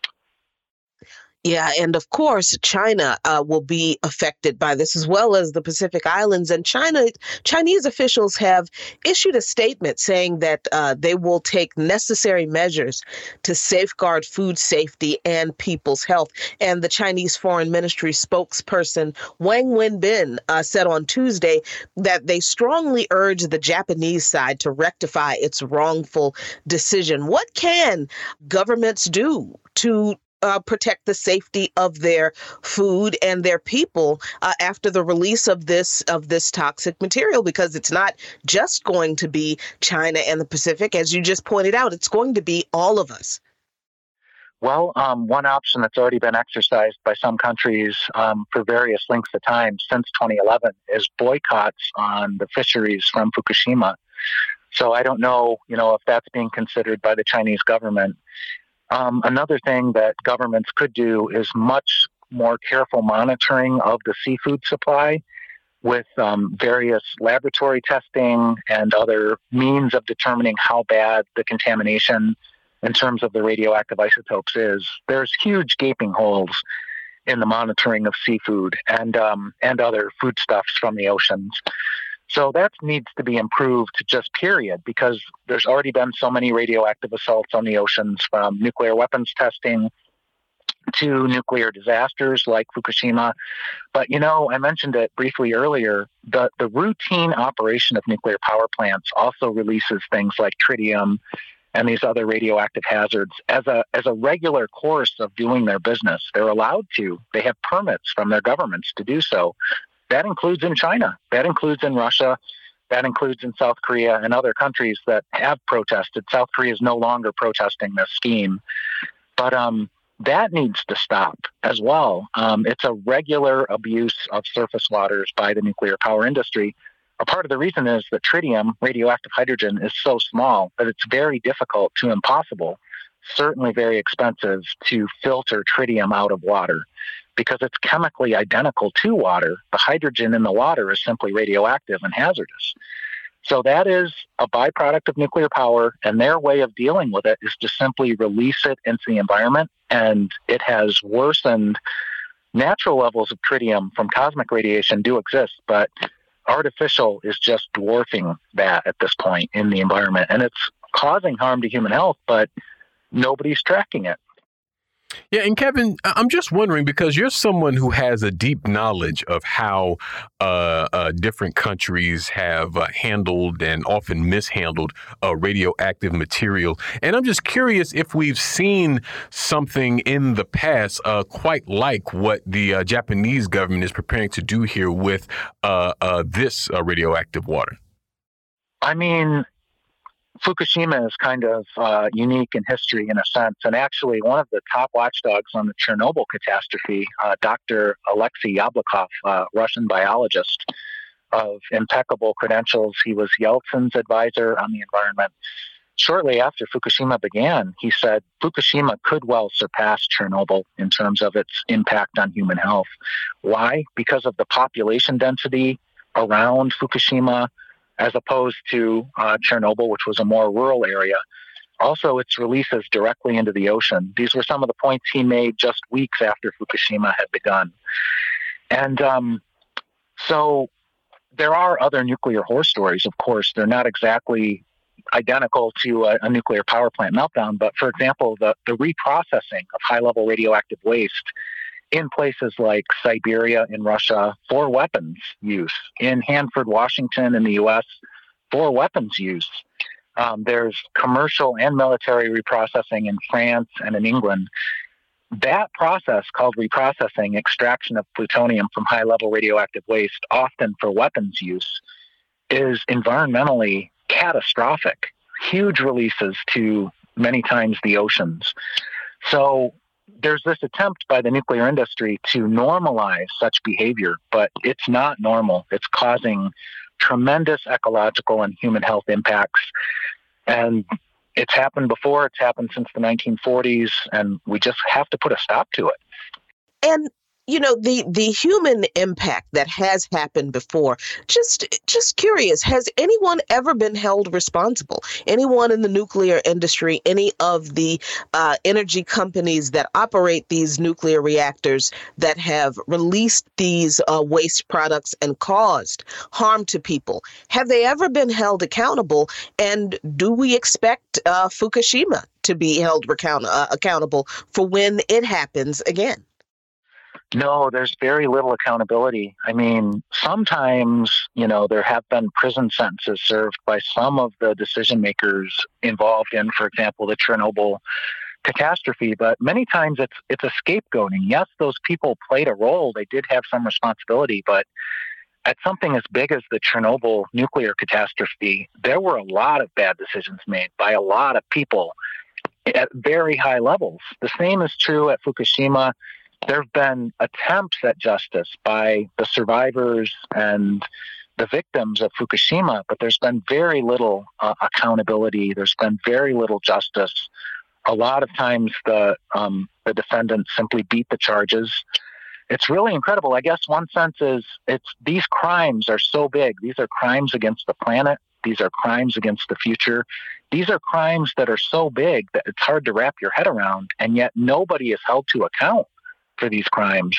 Yeah, and of course, China uh, will be affected by this as well as the Pacific Islands. And China, Chinese officials have issued a statement saying that uh, they will take necessary measures to safeguard food safety and people's health. And the Chinese Foreign Ministry spokesperson Wang Wenbin uh, said on Tuesday that they strongly urge the Japanese side to rectify its wrongful decision. What can governments do to uh, protect the safety of their food and their people uh, after the release of this of this toxic material because it's not just going to be China and the Pacific as you just pointed out it's going to be all of us
well, um, one option that's already been exercised by some countries um, for various lengths of time since 2011 is boycotts on the fisheries from Fukushima. So I don't know, you know, if that's being considered by the Chinese government. Um, another thing that governments could do is much more careful monitoring of the seafood supply with um, various laboratory testing and other means of determining how bad the contamination in terms of the radioactive isotopes is. There's huge gaping holes in the monitoring of seafood and um, and other foodstuffs from the oceans. So that needs to be improved just period because there's already been so many radioactive assaults on the oceans from nuclear weapons testing to nuclear disasters like Fukushima. But you know, I mentioned it briefly earlier, the, the routine operation of nuclear power plants also releases things like tritium and these other radioactive hazards as a as a regular course of doing their business. They're allowed to. They have permits from their governments to do so. That includes in China, that includes in Russia, that includes in South Korea and other countries that have protested. South Korea is no longer protesting this scheme. But um, that needs to stop as well. Um, it's a regular abuse of surface waters by the nuclear power industry. A part of the reason is that tritium, radioactive hydrogen, is so small that it's very difficult to impossible, certainly very expensive to filter tritium out of water because it's chemically identical to water. The hydrogen in the water is simply radioactive and hazardous. So that is a byproduct of nuclear power, and their way of dealing with it is to simply release it into the environment, and it has worsened. Natural levels of tritium from cosmic radiation do exist, but artificial is just dwarfing that at this point in the environment, and it's causing harm to human health, but nobody's tracking it.
Yeah, and Kevin, I'm just wondering because you're someone who has a deep knowledge of how uh, uh, different countries have uh, handled and often mishandled uh, radioactive material, and I'm just curious if we've seen something in the past uh, quite like what the uh, Japanese government is preparing to do here with this radioactive water.
I mean, Fukushima is kind of uh, unique in history in a sense. And actually, one of the top watchdogs on the Chernobyl catastrophe, uh, Dr. Alexei Yablokov, uh, Russian biologist of impeccable credentials, he was Yeltsin's advisor on the environment. Shortly after Fukushima began, he said Fukushima could well surpass Chernobyl in terms of its impact on human health. Why? Because of the population density around Fukushima, as opposed to uh, Chernobyl, which was a more rural area. Also, its releases directly into the ocean. These were some of the points he made just weeks after Fukushima had begun. And um, so there are other nuclear horror stories, of course. They're not exactly identical to a, a, nuclear power plant meltdown, but for example, the, the reprocessing of high level radioactive waste in places like Siberia in Russia for weapons use, in Hanford, Washington in the U.S. for weapons use. Um, there's commercial and military reprocessing in France and in England. that process called reprocessing, extraction of plutonium from high level radioactive waste, often for weapons use, is environmentally catastrophic. Huge releases to many times the oceans. So there's this attempt by the nuclear industry to normalize such behavior, but it's not normal. It's causing tremendous ecological and human health impacts. And it's happened before, it's happened since the 1940s, and we just have to put a stop to it.
And you know the the human impact that has happened before just just curious has anyone ever been held responsible? Anyone in the nuclear industry any of the uh, energy companies that operate these nuclear reactors that have released these uh, waste products and caused harm to people? Have they ever been held accountable? And do we expect uh, fukushima to be held uh, accountable for when it happens again
no, there's very little accountability. I mean, sometimes, you know, there have been prison sentences served by some of the decision makers involved in, for example, the Chernobyl catastrophe, but many times it's it's a scapegoating. Yes, those people played a role, they did have some responsibility, but at something as big as the Chernobyl nuclear catastrophe, there were a lot of bad decisions made by a lot of people at very high levels. The same is true at Fukushima there have been attempts at justice by the survivors and the victims of Fukushima, but there's been very little uh, accountability. There's been very little justice. A lot of times, the um, the defendants simply beat the charges. It's really incredible. I guess one sense is it's these crimes are so big. These are crimes against the planet. These are crimes against the future. These are crimes that are so big that it's hard to wrap your head around, and yet nobody is held to account for these crimes.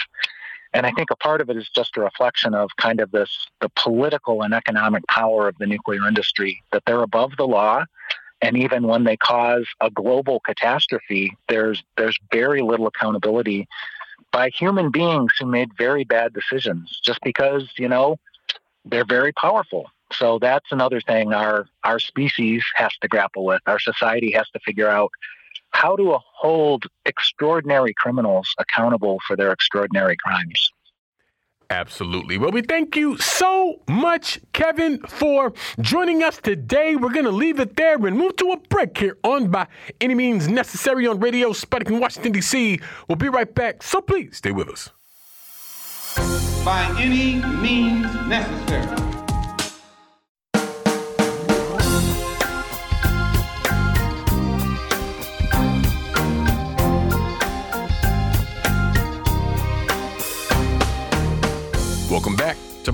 And I think a part of it is just a reflection of kind of this the political and economic power of the nuclear industry, that they're above the law. And even when they cause a global catastrophe, there's there's very little accountability by human beings who made very bad decisions just because, you know, they're very powerful. So that's another thing our our species has to grapple with. Our society has to figure out how to hold extraordinary criminals accountable for their extraordinary crimes.
Absolutely. Well, we thank you so much, Kevin, for joining us today. We're going to leave it there and move to a break here on By Any Means Necessary on Radio Sputnik in Washington, D.C. We'll be right back, so please stay with us.
By any means necessary.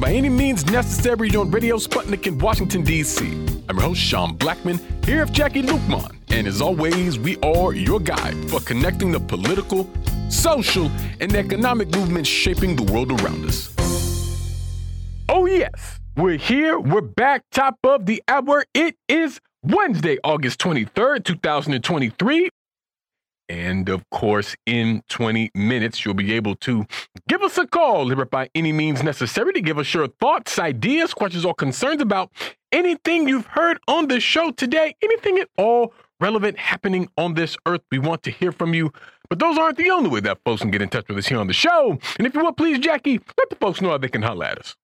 By Any Means Necessary on Radio Sputnik in Washington, D.C. I'm your host, Sean Blackmon, here with Jacquie Luqman. And as always, we are your guide for connecting the political, social, and economic movements shaping the world around us. Oh, yes, we're here. We're back, top of the hour. It is Wednesday, August 23rd, 2023. And of course, in 20 minutes, you'll be able to give us a call here by any means necessary to give us your thoughts, ideas, questions, or concerns about anything you've heard on the show today, anything at all relevant happening on this earth. We want to hear from you. But those aren't the only way that folks can get in touch with us here on the show. And if you will, please, Jacquie, let the folks know how they can holler at us.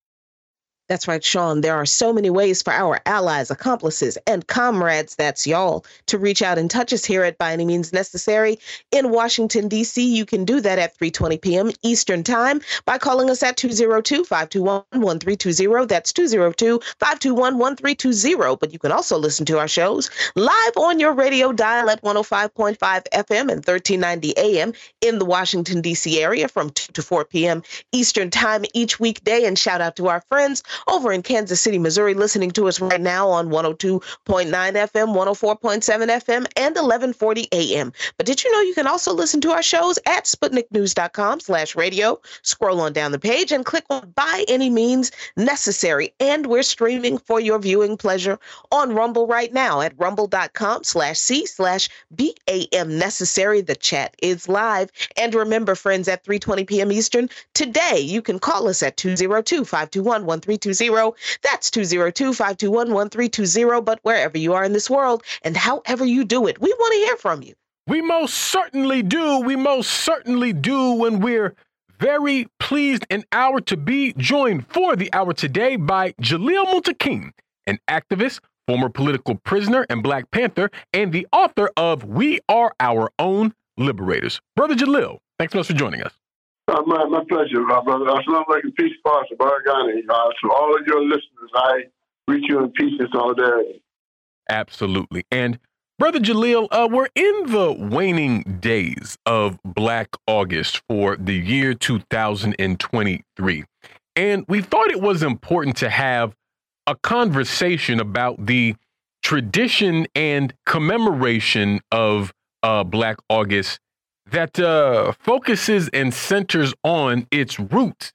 That's right, Sean. There are so many ways for our allies, accomplices, and comrades, that's y'all, to reach out and touch us here at By Any Means Necessary in Washington, D.C. You can do that at 3.20 p.m. Eastern Time by calling us at 202-521-1320. That's 202-521-1320. But you can also listen to our shows live on your radio dial at 105.5 FM and 1390 AM in the Washington, D.C. area from 2 to 4 p.m. Eastern Time each weekday. And shout out to our friends over in Kansas City, Missouri, listening to us right now on 102.9 FM, 104.7 FM, and 1140 AM. But did you know you can also listen to our shows at SputnikNews.com slash radio? Scroll on down the page and click on By Any Means Necessary. And we're streaming for your viewing pleasure on Rumble right now at rumble.com slash C slash BAM Necessary. The chat is live. And remember, friends, at 3.20 p.m. Eastern, today you can call us at 202 521 1320 that's 202 521 1320. But wherever you are in this world and however you do it, we want to hear from you.
We most certainly do. We most certainly do when we're very pleased and hour to be joined for the hour today by Jalil Muntaqim, an activist, former political prisoner and Black Panther, and the author of We Are Our Own Liberators. Brother Jalil, thanks so much for joining us.
Uh, my, my pleasure, my brother. Assalamu alaikum, peace, Pastor Baragani. Uh, to all of your listeners, I greet you in peace and solidarity.
Absolutely. And Brother Jalil, uh, we're in the waning days of Black August for the year 2023. And we thought it was important to have a conversation about the tradition and commemoration of uh, Black August that uh, focuses and centers on its roots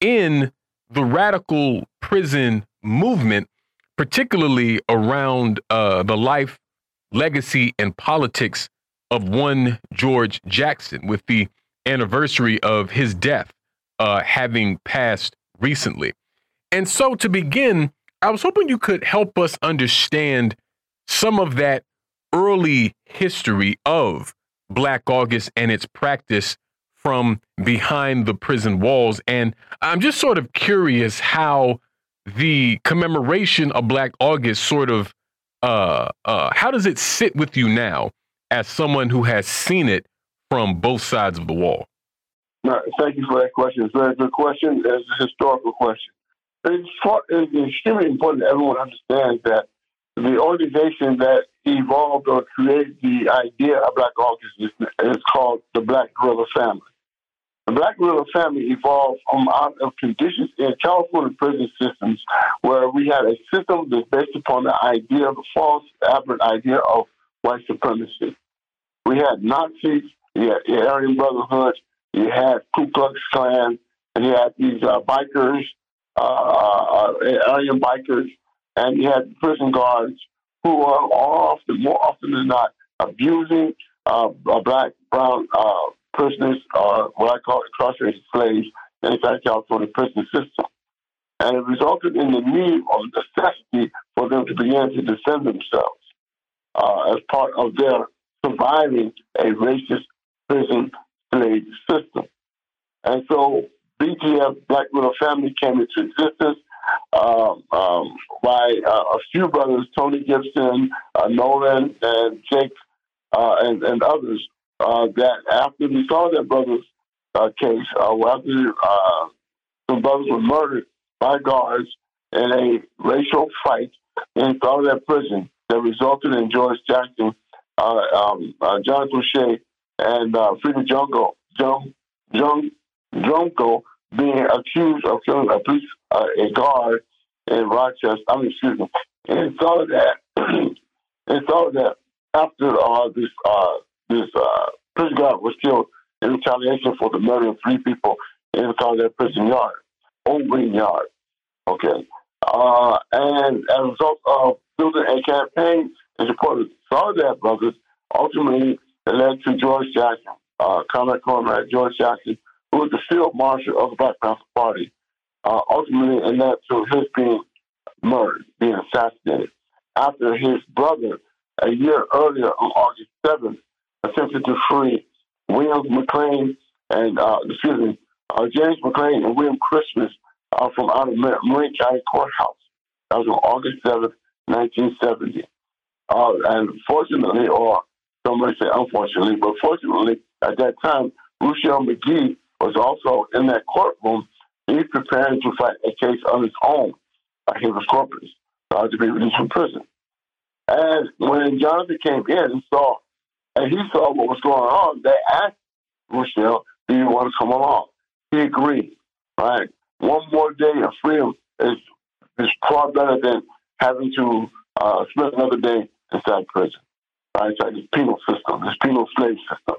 in the radical prison movement, particularly around uh, the life legacy and politics of one George Jackson, with the anniversary of his death uh, having passed recently. And so, to begin, I was hoping you could help us understand some of that early history of Black August and its practice from behind the prison walls. And I'm just sort of curious how the commemoration of Black August sort of uh, uh, how does it sit with you now as someone who has seen it from both sides of the wall?
No, thank you for that question. It's a very good question. It's a historical question. It's, it's extremely important that everyone understands that the organization that evolved or created the idea of Black August is, called the Black Guerrilla Family. The Black Guerrilla family evolved from out of conditions in California prison systems where we had a system that's based upon the idea, the false, aberrant idea of white supremacy. We had Nazis, you had Aryan Brotherhood, you had Ku Klux Klan, and you had these uh, bikers, uh, uh, Aryan bikers, and you had prison guards who are often, more often than not, abusing uh, black, brown, uh, prisoners are what I call incarcerated slaves inside California prison system. And it resulted in the need or necessity for them to begin to defend themselves uh, as part of their surviving a racist prison slave system. And so BGF, Black Guerrilla Family, came into existence um, um, by uh, a few brothers, Tony Gibson, uh, Nolen, and Jake, uh, and, and others, uh, that after we saw that brother's uh, case, uh, after some brothers were murdered by guards in a racial fight in that prison that resulted in George Jackson, um, Jonathan Shea, and uh, Frida Jungle, Jung, Jung, being accused of killing a police, uh, a guard in Rochester. I mean, excuse me. And saw that, and saw that after uh, this uh, this uh, prison guard was killed in retaliation for the murder of three people in the prison yard, Old Green Yard. Okay. Uh, and as a result of building a campaign in support of Soledad Brothers, ultimately it led to George Jackson, uh, Comrade Comrade George Jackson, who was the field marshal of the Black Panther Party. Uh, ultimately, and led to his being murdered, being assassinated, after his brother, a year earlier on August 7th, attempted to free William McClain and, uh, excuse me, uh, James McClain and William Christmas uh, from out of Marin County Courthouse. That was on August 7th, 1970. Uh, and fortunately, or some might say unfortunately, but fortunately, at that time, Ruchell Magee was also in that courtroom. He preparing to fight a case on his own, uh, his corpus, uh, to be released from prison. And when Jonathan came in and saw and he saw what was going on. They asked Ruchell, do you want to come along? He agreed. Right? One more day of freedom is, is far better than having to uh, spend another day inside prison. Right? It's like this penal system, this penal slave system.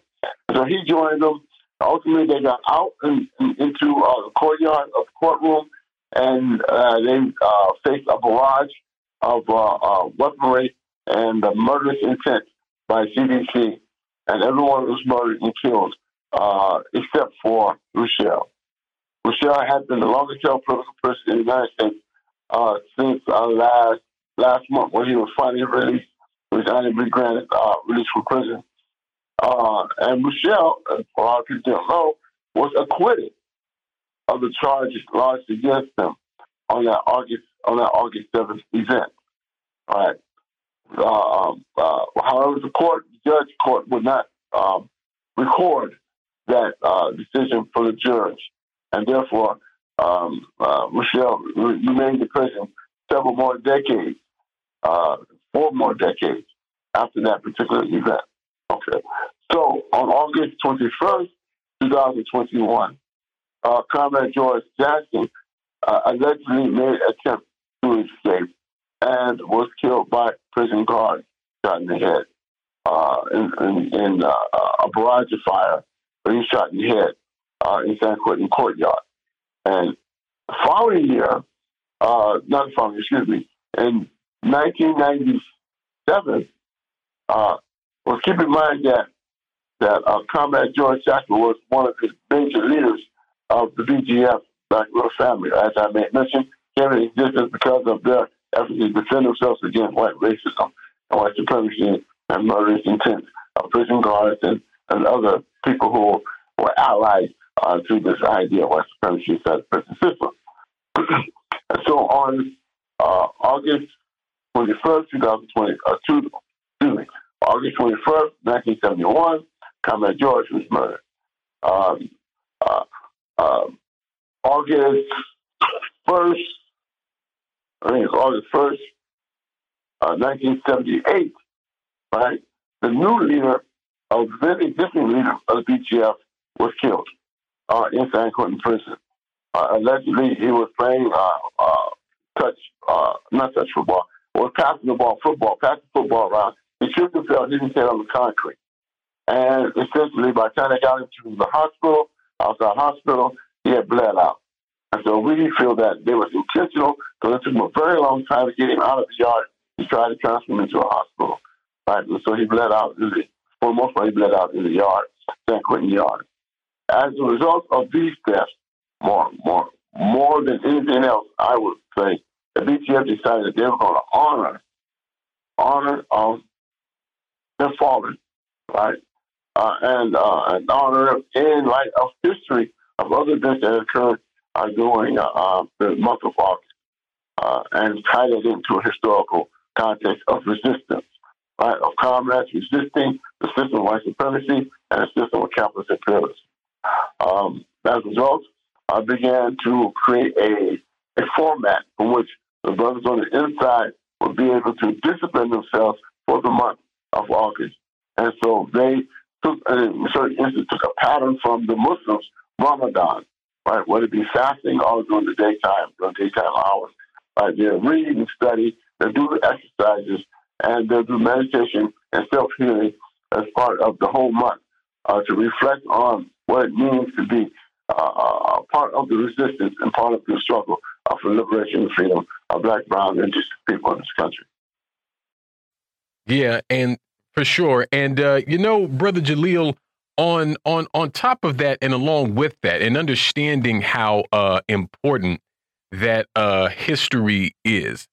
So he joined them. Ultimately, they got out in, into uh, the courtyard of the courtroom, and uh, they uh, faced a barrage of uh, uh, weaponry and murderous intent by CDC, and everyone was murdered and killed uh, except for Ruchell. Ruchell had been the longest held political person in the United States since last last month when he was finally released, was finally granted release from prison. Uh, and Ruchell, for a lot of people don't know, was acquitted of the charges lodged against him on that August on that August seventh event. All right. Uh, um, uh, however, the court, the judge court, would not um, record that uh, decision for the judge, and therefore um, uh, Ruchell remained in prison several more decades, uh, four more decades after that particular event. Okay. So on August 21st, 2021, uh, Comrade George Jackson uh, allegedly made attempt to escape and was killed by prison guards shot in the head uh, in, in, in uh, a barrage of fire. But he shot in the head uh, in San Quentin courtyard. And following year, uh, not following, excuse me, in 1997, uh, well, keep in mind that that uh, Comrade George Jackson was one of the major leaders of the BGF Black Guerrilla Family. As I mentioned, came into existence because of their efforts to defend themselves against white racism and white supremacy and murderous intent of prison guards and, and other people who were allies uh, to this idea of white supremacy inside the prison system. so on uh, August 21st, 2020, uh, two, excuse me, August 21st, 1971, Comrade George was murdered. Um, uh, uh, August 1st, I think it's August 1st, uh, 1978, right? The new leader of the very existing leader of the BGF was killed uh, in San Quentin prison. Uh, allegedly, he was playing uh, touch, not touch football, was passing the ball, football, passing football around. He tripped himself, hit his head on the concrete. And essentially, by the time they got him to the hospital, outside hospital, he had bled out. And so we feel that they was intentional because it took him a very long time to get him out of the yard to try to transfer him into a hospital. Right? And so he bled out, in the, for the most part, he bled out in the yard, San Quentin yard. As a result of these deaths, more, more, more than anything else, I would say, the BGF decided that they were going to honor, honor um, their fallen, right? Uh, and, uh, and honor in light of history of other events that occurred uh, during uh, the month of August uh, and it into a historical context of resistance, right? Of comrades resisting the system of white supremacy and the system of capitalist imperialism. Um, as a result, I began to create a, a format from which the brothers on the inside would be able to discipline themselves for the month of August. And so they took, in certain instances, took a pattern from the Muslims, Ramadan, right? Whether it be fasting all during the daytime, during daytime hours. Right? They'll read and study, they'll do exercises, and they'll do meditation and self healing as part of the whole month uh, to reflect on what it means to be uh, uh part of the resistance and part of the struggle for liberation and freedom of black, brown, and indigenous people in this country.
Yeah, and for sure. And uh, you know, brother Jalil, on on on top of that and along with that and understanding how uh important that uh history is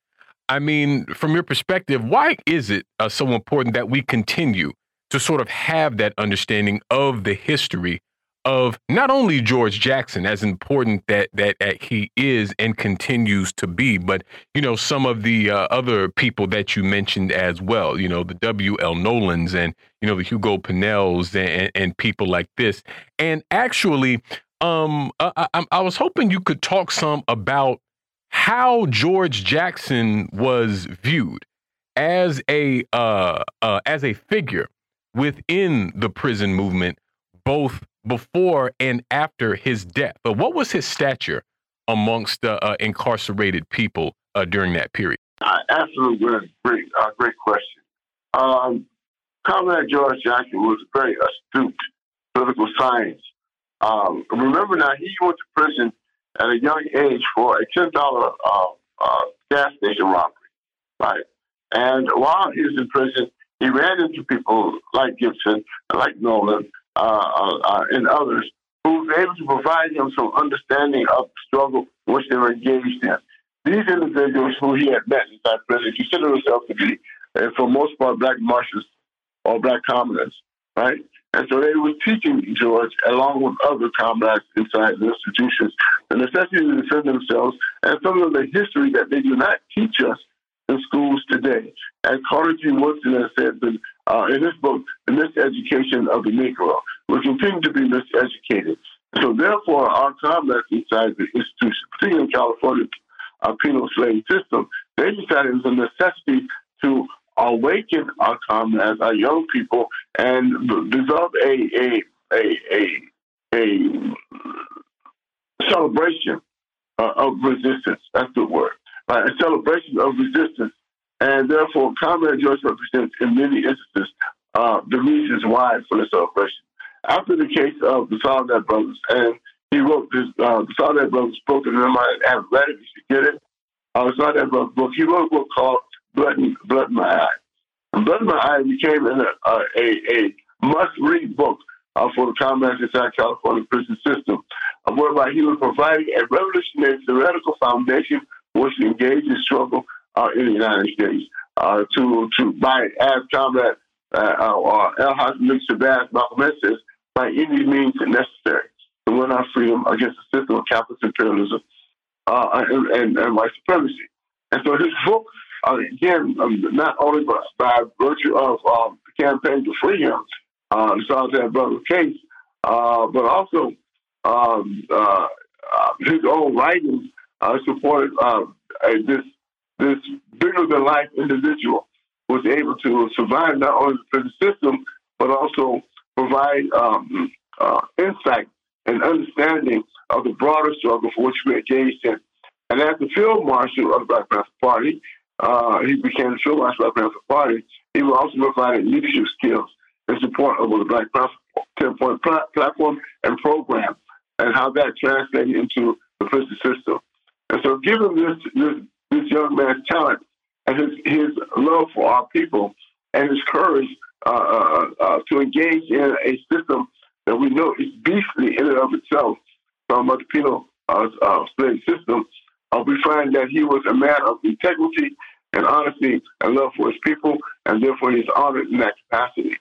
i mean from your perspective why is it uh, so important that we continue to sort of have that understanding of the history of not only George Jackson, as important that that, that he is and continues to be, but you know some of the uh, other people that you mentioned as well. You know the W. L. Nolens and you know the Hugo Pinells and, and people like this. And actually, um, I, I, I was hoping you could talk some about how George Jackson was viewed as a uh, uh, as a figure within the prison movement, both before and after his death. But what was his stature amongst the uh, incarcerated people uh, during that period?
Uh, absolutely, great, uh, great question. Um, Comrade George Jackson was a very astute political science. Um, remember now, he went to prison at a young age for a ten dollar uh, uh, gas station robbery, right? And while he was in prison, he ran into people like Gibson, like Nolen, uh, uh, uh, and others who was able to provide him some understanding of the struggle which they were engaged in. These individuals who he had met inside prison considered themselves to be, for most part, black Marxists or black communists. right? And so they were teaching George, along with other comrades inside the institutions, the necessity to defend themselves and some of the history that they do not teach us in schools today. As Carter G. Woodson has said uh, in this book, The Miseducation of the Negro, we continue to be miseducated. So therefore, our comrades inside the institution, particularly in California, our penal slave system, they decided it was a necessity to awaken our comrades, our young people, and develop a a a a, a celebration uh, of resistance. That's the word. Uh, a celebration of resistance, and therefore, Comrade George represents, in many instances, uh, the reasons why for the celebration. After the case of the Soledad brothers, and he wrote this, uh, the Soledad brothers book, and I have read it. You should get it. Uh, the Soledad brothers book. He wrote a book called Blood in, Blood in My Eye. And Blood in My Eye became a, a, a must-read book uh, for the comrades inside California prison system, uh, whereby he was providing a revolutionary theoretical foundation for which to engage in struggle uh, in the United States. Uh, to to by as comrade uh, uh, El Hassan Shabazz Malcolm by any means necessary to win our freedom against the system of capitalist imperialism uh, and, and, and white supremacy. And so his book uh, again, um, not only by, by virtue of um, the campaign to free him, uh, the Brother case, uh, but also um, his own writings supported this this bigger than life individual was able to survive not only the prison system but also provide um, uh, insight and understanding of the broader struggle for which we engaged in. And as the field marshal of the Black Panther Party, uh, he became the field marshal of the Black Panther Party. He was also providing leadership skills in support of the Black Panther 10 point platform and program and how that translated into the prison system. And so, given this, this, this young man's talent and his, his love for our people and his courage uh, uh, uh, to engage in a system that we know is beastly in and of itself from the penal uh, slave system, uh, we find that he was a man of integrity and honesty and love for his people, and therefore he's honored in that capacity.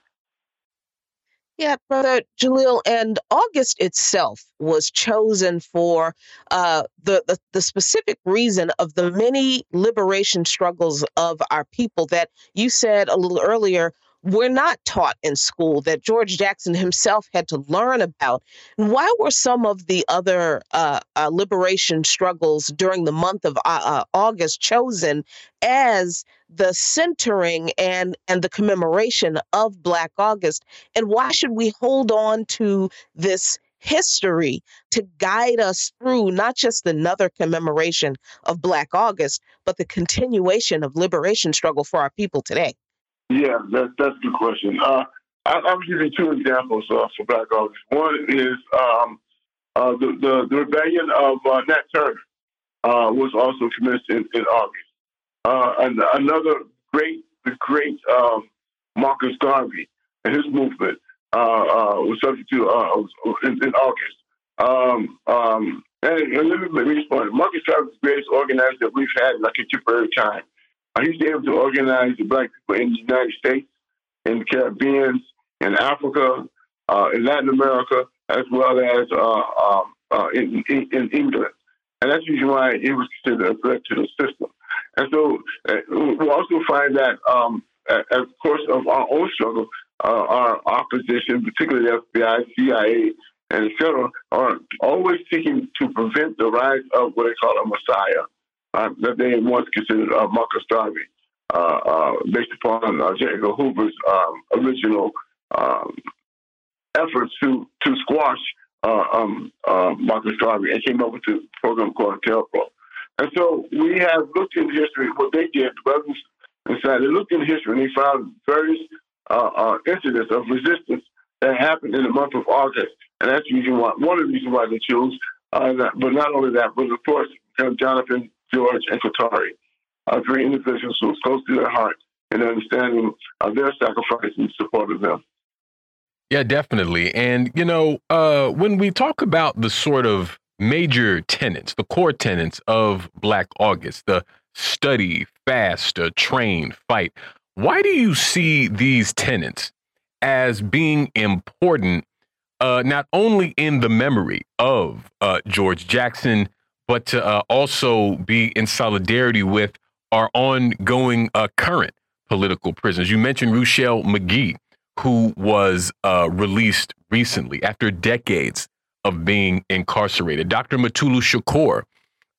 Yeah, Brother Jalil, and August itself was chosen for uh, the, the, the specific reason of the many liberation struggles of our people that you said a little earlier we're not taught in school that George Jackson himself had to learn about. And why were some of the other uh, uh, liberation struggles during the month of uh, uh, August chosen as the centering and and the commemoration of Black August? And why should we hold on to this history to guide us through not just another commemoration of Black August, but the continuation of liberation struggle for our people today?
Yeah, that's that's the question. Uh, I, I'll give you two examples uh, for Black August. One is um, uh, the, the, the rebellion of uh, Nat Turner uh, was also commenced in, in August. Uh, and another great, the great um, Marcus Garvey and his movement was subject to in, in, August. Um, um, and, and, let me, respond. Marcus Garvey is the greatest organizer that we've had in a contemporary time. He's able to organize the black people in the United States, in the Caribbean, in Africa, uh, in Latin America, as well as uh, um, uh, in, in, in, England. And that's usually why it was considered a threat to the system. And so uh, we also find that, um, of course, of our own struggle, uh, our opposition, particularly the FBI, CIA, and et cetera, are always seeking to prevent the rise of what they call a messiah uh, that they once considered uh, Marcus Garvey, uh, uh, based upon uh, J. Edgar Hoover's um, original um, efforts to to squash uh, um, uh, Marcus Garvey and came up with a program called COINTELPRO. And so we have looked in history, what they did, brothers inside, they looked in history and they found various incidents of resistance that happened in the month of August. And that's the reason why, one of the reasons why they chose. But not only that, but of course, Jonathan George, and Khatari, uh, three individuals who are close to their heart and understanding of their sacrifice in support of them.
Yeah, definitely. And, you know, uh, when we talk about the sort of major tenets, the core tenets of Black August, the study, fast, uh, train, fight, why do you see these tenets as being important, uh, not only in the memory of uh, George Jackson, but to uh, also be in solidarity with our ongoing uh, current political prisoners. You mentioned Ruchell Magee, who was uh, released recently after decades of being incarcerated. Dr. Mutulu Shakur,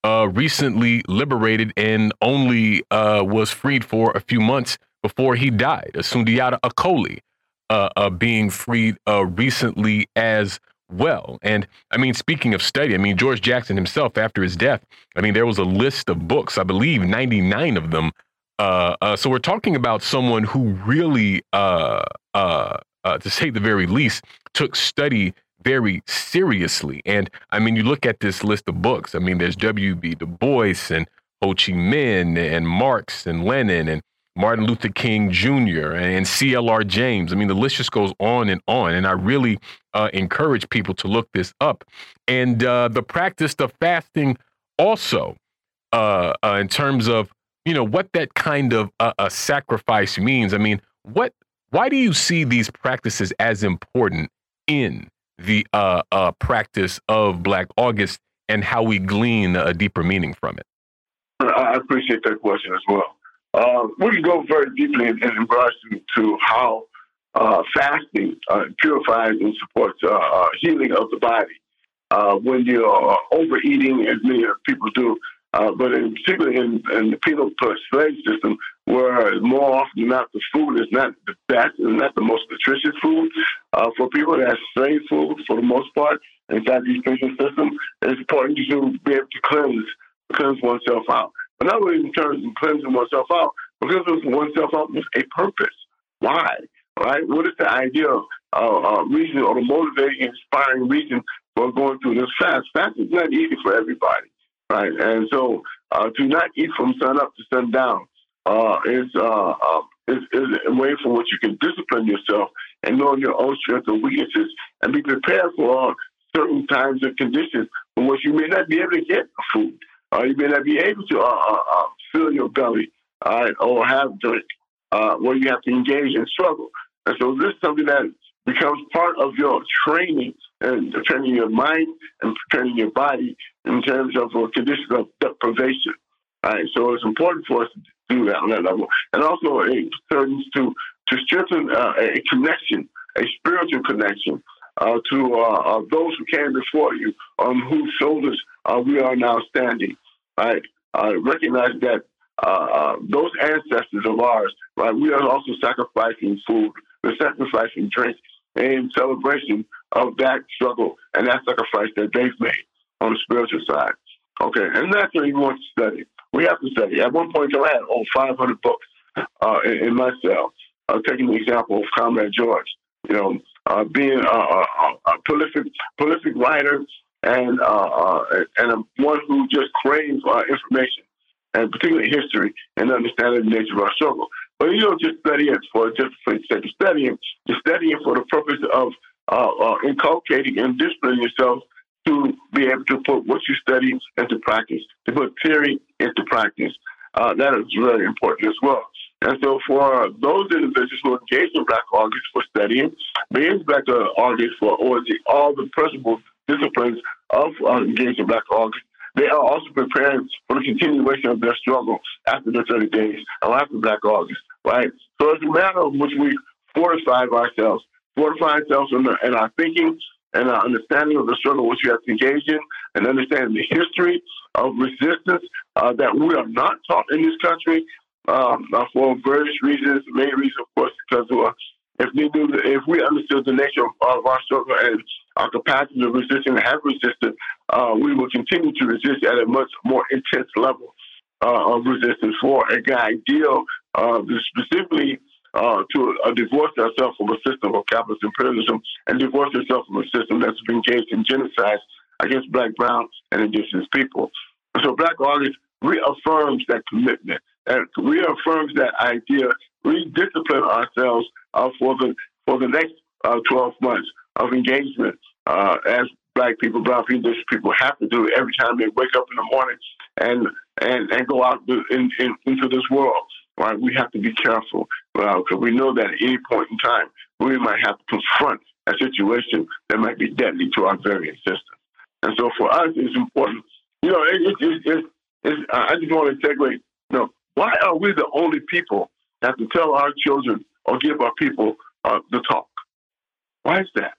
uh, recently liberated and only uh, was freed for a few months before he died. Sundiata Acoli, uh, being freed recently as well. And I mean, speaking of study, I mean, George Jackson himself, after his death, I mean, there was a list of books, I believe 99 of them. Uh, uh, so we're talking about someone who really, uh, uh, uh, to say the very least, took study very seriously. And I mean, you look at this list of books. I mean, there's W.B. Du Bois and Ho Chi Minh and Marx and Lenin and Martin Luther King Jr. and C.L.R. James. I mean, the list just goes on and on. And I really uh, encourage people to look this up. And uh, the practice of fasting also, uh, uh in terms of you know what that kind of uh, a sacrifice means. I mean, what? Why do you see these practices as important in the uh, practice of Black August and how we glean a deeper meaning from it?
I appreciate that question as well. Uh, we can go very deeply in, in regards to, how uh, fasting uh, purifies and supports uh, uh, healing of the body. when you're overeating, as many people do, but in, particularly in, in the penal slave system, where more often than not the food is not the best and not the most nutritious food uh, for people. That's slave food for the most part inside these prison system. It's important to be able to cleanse cleanse oneself out. But not in terms of cleansing oneself out, cleansing oneself out with a purpose. Why? Right? What is the idea of uh, uh, reason or the motivating, inspiring reason for going through this fast? Fast is not easy for everybody, right? And so uh, to not eat from sun up to sun down uh, is, uh, uh, is, is a way for which you can discipline yourself and know your own strengths and weaknesses and be prepared for certain times and conditions in which you may not be able to get food. Uh, you may not be able to uh, uh, uh fill your belly or have drink uh, where you have to engage and struggle. And so this is something that becomes part of your training and training your mind and training your body in terms of a condition of deprivation. Right, so it's important for us to do that on that level, and also it serves to to strengthen uh, a connection, a spiritual connection uh, to uh, uh those who came before you, on whose shoulders uh, we are now standing. Right, recognize that uh, those ancestors of ours, right, we are also sacrificing food, we're sacrificing drink in celebration of that struggle and that sacrifice that they've made on the spiritual side. Okay, and that's what you want to study. We have to study. At one point, I had over 500 books uh, in, in, my cell. Uh, taking the example of Comrade George, you know, uh, being a, a, a, prolific, prolific writer and uh, uh, and one who just craves uh, information and particularly history and understanding the nature of our struggle. But you don't just study it for just for the sake of studying. You study it for the purpose of inculcating and disciplining yourself to be able to put what you study into practice, to put theory into practice. Uh, that is very important as well. And so for those individuals who engage in Black August for studying, being Black August for or all the principles, disciplines of uh, engaging Black August, they are also preparing for the continuation of their struggle after the 30 days or after Black August, right? So it's a matter of which we fortify ourselves, fortify ourselves in, the, in our thinking, and our understanding of the struggle which we have to engage in, and understanding the history of resistance uh, that we are not taught in this country um, uh, for various reasons. The main reason, of course, because uh, if we knew, if we understood the nature of, of, our struggle and our capacity to resist and have resisted, uh, we will continue to resist at a much more intense level uh, of resistance for an ideal, uh, specifically uh, to divorce ourselves from a system of capitalist imperialism and divorce ourselves from a system that's been engaged in genocide against black, brown, and indigenous people. So Black August reaffirms that commitment and reaffirms that idea, rediscipline ourselves uh, for the for the next uh, 12 months of engagement uh, as black people, brown people, indigenous people have to do every time they wake up in the morning and and, and go out in, in, into this world. right? We have to be careful because uh, we know that at any point in time, we might have to confront a situation that might be deadly to our very existence. And so for us, it's important. You know, it, it, it, I just want to segue. You know, why are we the only people have to tell our children or give our people uh, the talk? Why is that?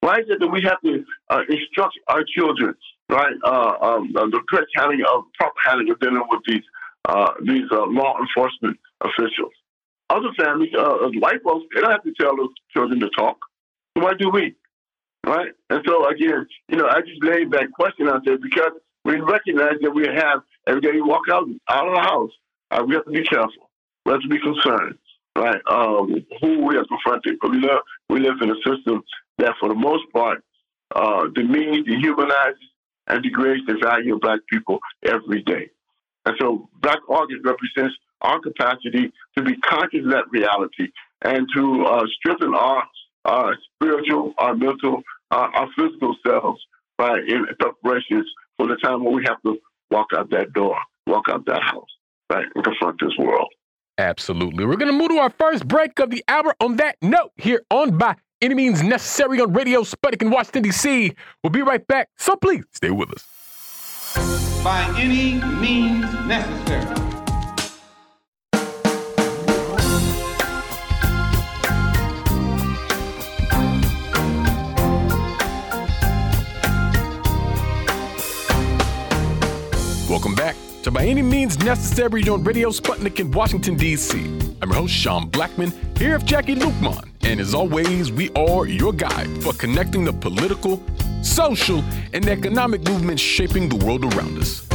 Why is it that we have to uh, instruct our children, right? Uh, um, the correct handling of proper handling of dealing with these uh, these uh, law enforcement officials. Other families, uh, white folks, they don't have to tell those children to talk. So why do we? Right? And so again, you know, I just laid that question out there because we recognize that we have every day you walk out out of the house, uh, we have to be careful. Have be concerned, right? Um, who we are confronting. But we live we live in a system that, for the most part, uh, demeans, dehumanizes, and degrades the value of black people every day. And so Black August represents our capacity to be conscious of that reality and to uh, strengthen our, our spiritual, our mental, uh, our physical selves by in preparations for the time when we have to walk out that door, walk out that house, right, and confront this world.
Absolutely. We're going to move to our first break of the hour on that note here on By Any Means Necessary on Radio Sputnik in Washington, D.C. We'll be right back, so please stay with us
by any means necessary.
To By Any Means Necessary on Radio Sputnik in Washington, D.C. I'm your host, Sean Blackmon, here with Jacquie Luqman. And as always, we are your guide for connecting the political, social, and economic movements shaping the world around us.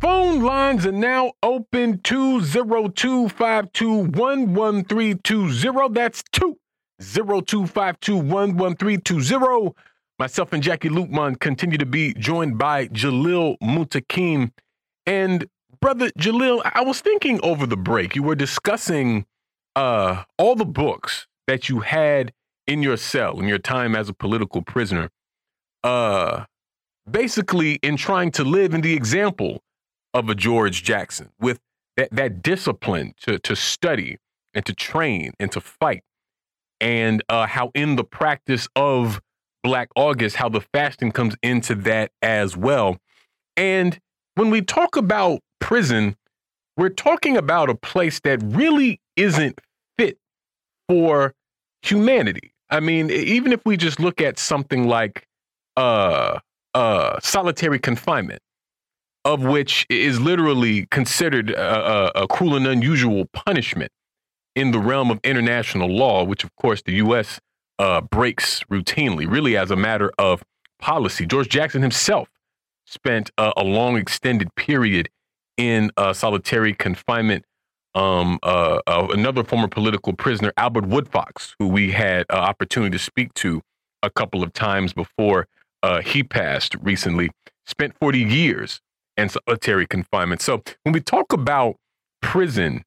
Phone lines are now open 202-521-1320. That's 202-521-1320. Myself and Jacquie Luqman continue to be joined by Jalil Muntaqim. And brother Jalil, I was thinking over the break, you were discussing uh, all the books that you had in your cell in your time as a political prisoner, uh, basically in trying to live in the example of a George Jackson with that, that discipline to, to study and to train and to fight. And uh, how, in the practice of Black August, how the fasting comes into that as well. And when we talk about prison, we're talking about a place that really isn't fit for humanity. I mean, even if we just look at something like uh, uh, solitary confinement, of which is literally considered a, a, a, cruel and unusual punishment in the realm of international law, which of course the U.S. Uh, breaks routinely, really as a matter of policy. George Jackson himself spent a, a long, extended period in uh, solitary confinement um, uh, uh, another former political prisoner, Albert Woodfox, who we had uh, opportunity to speak to a couple of times before uh, he passed recently, spent 40 years in solitary confinement. So when we talk about prison,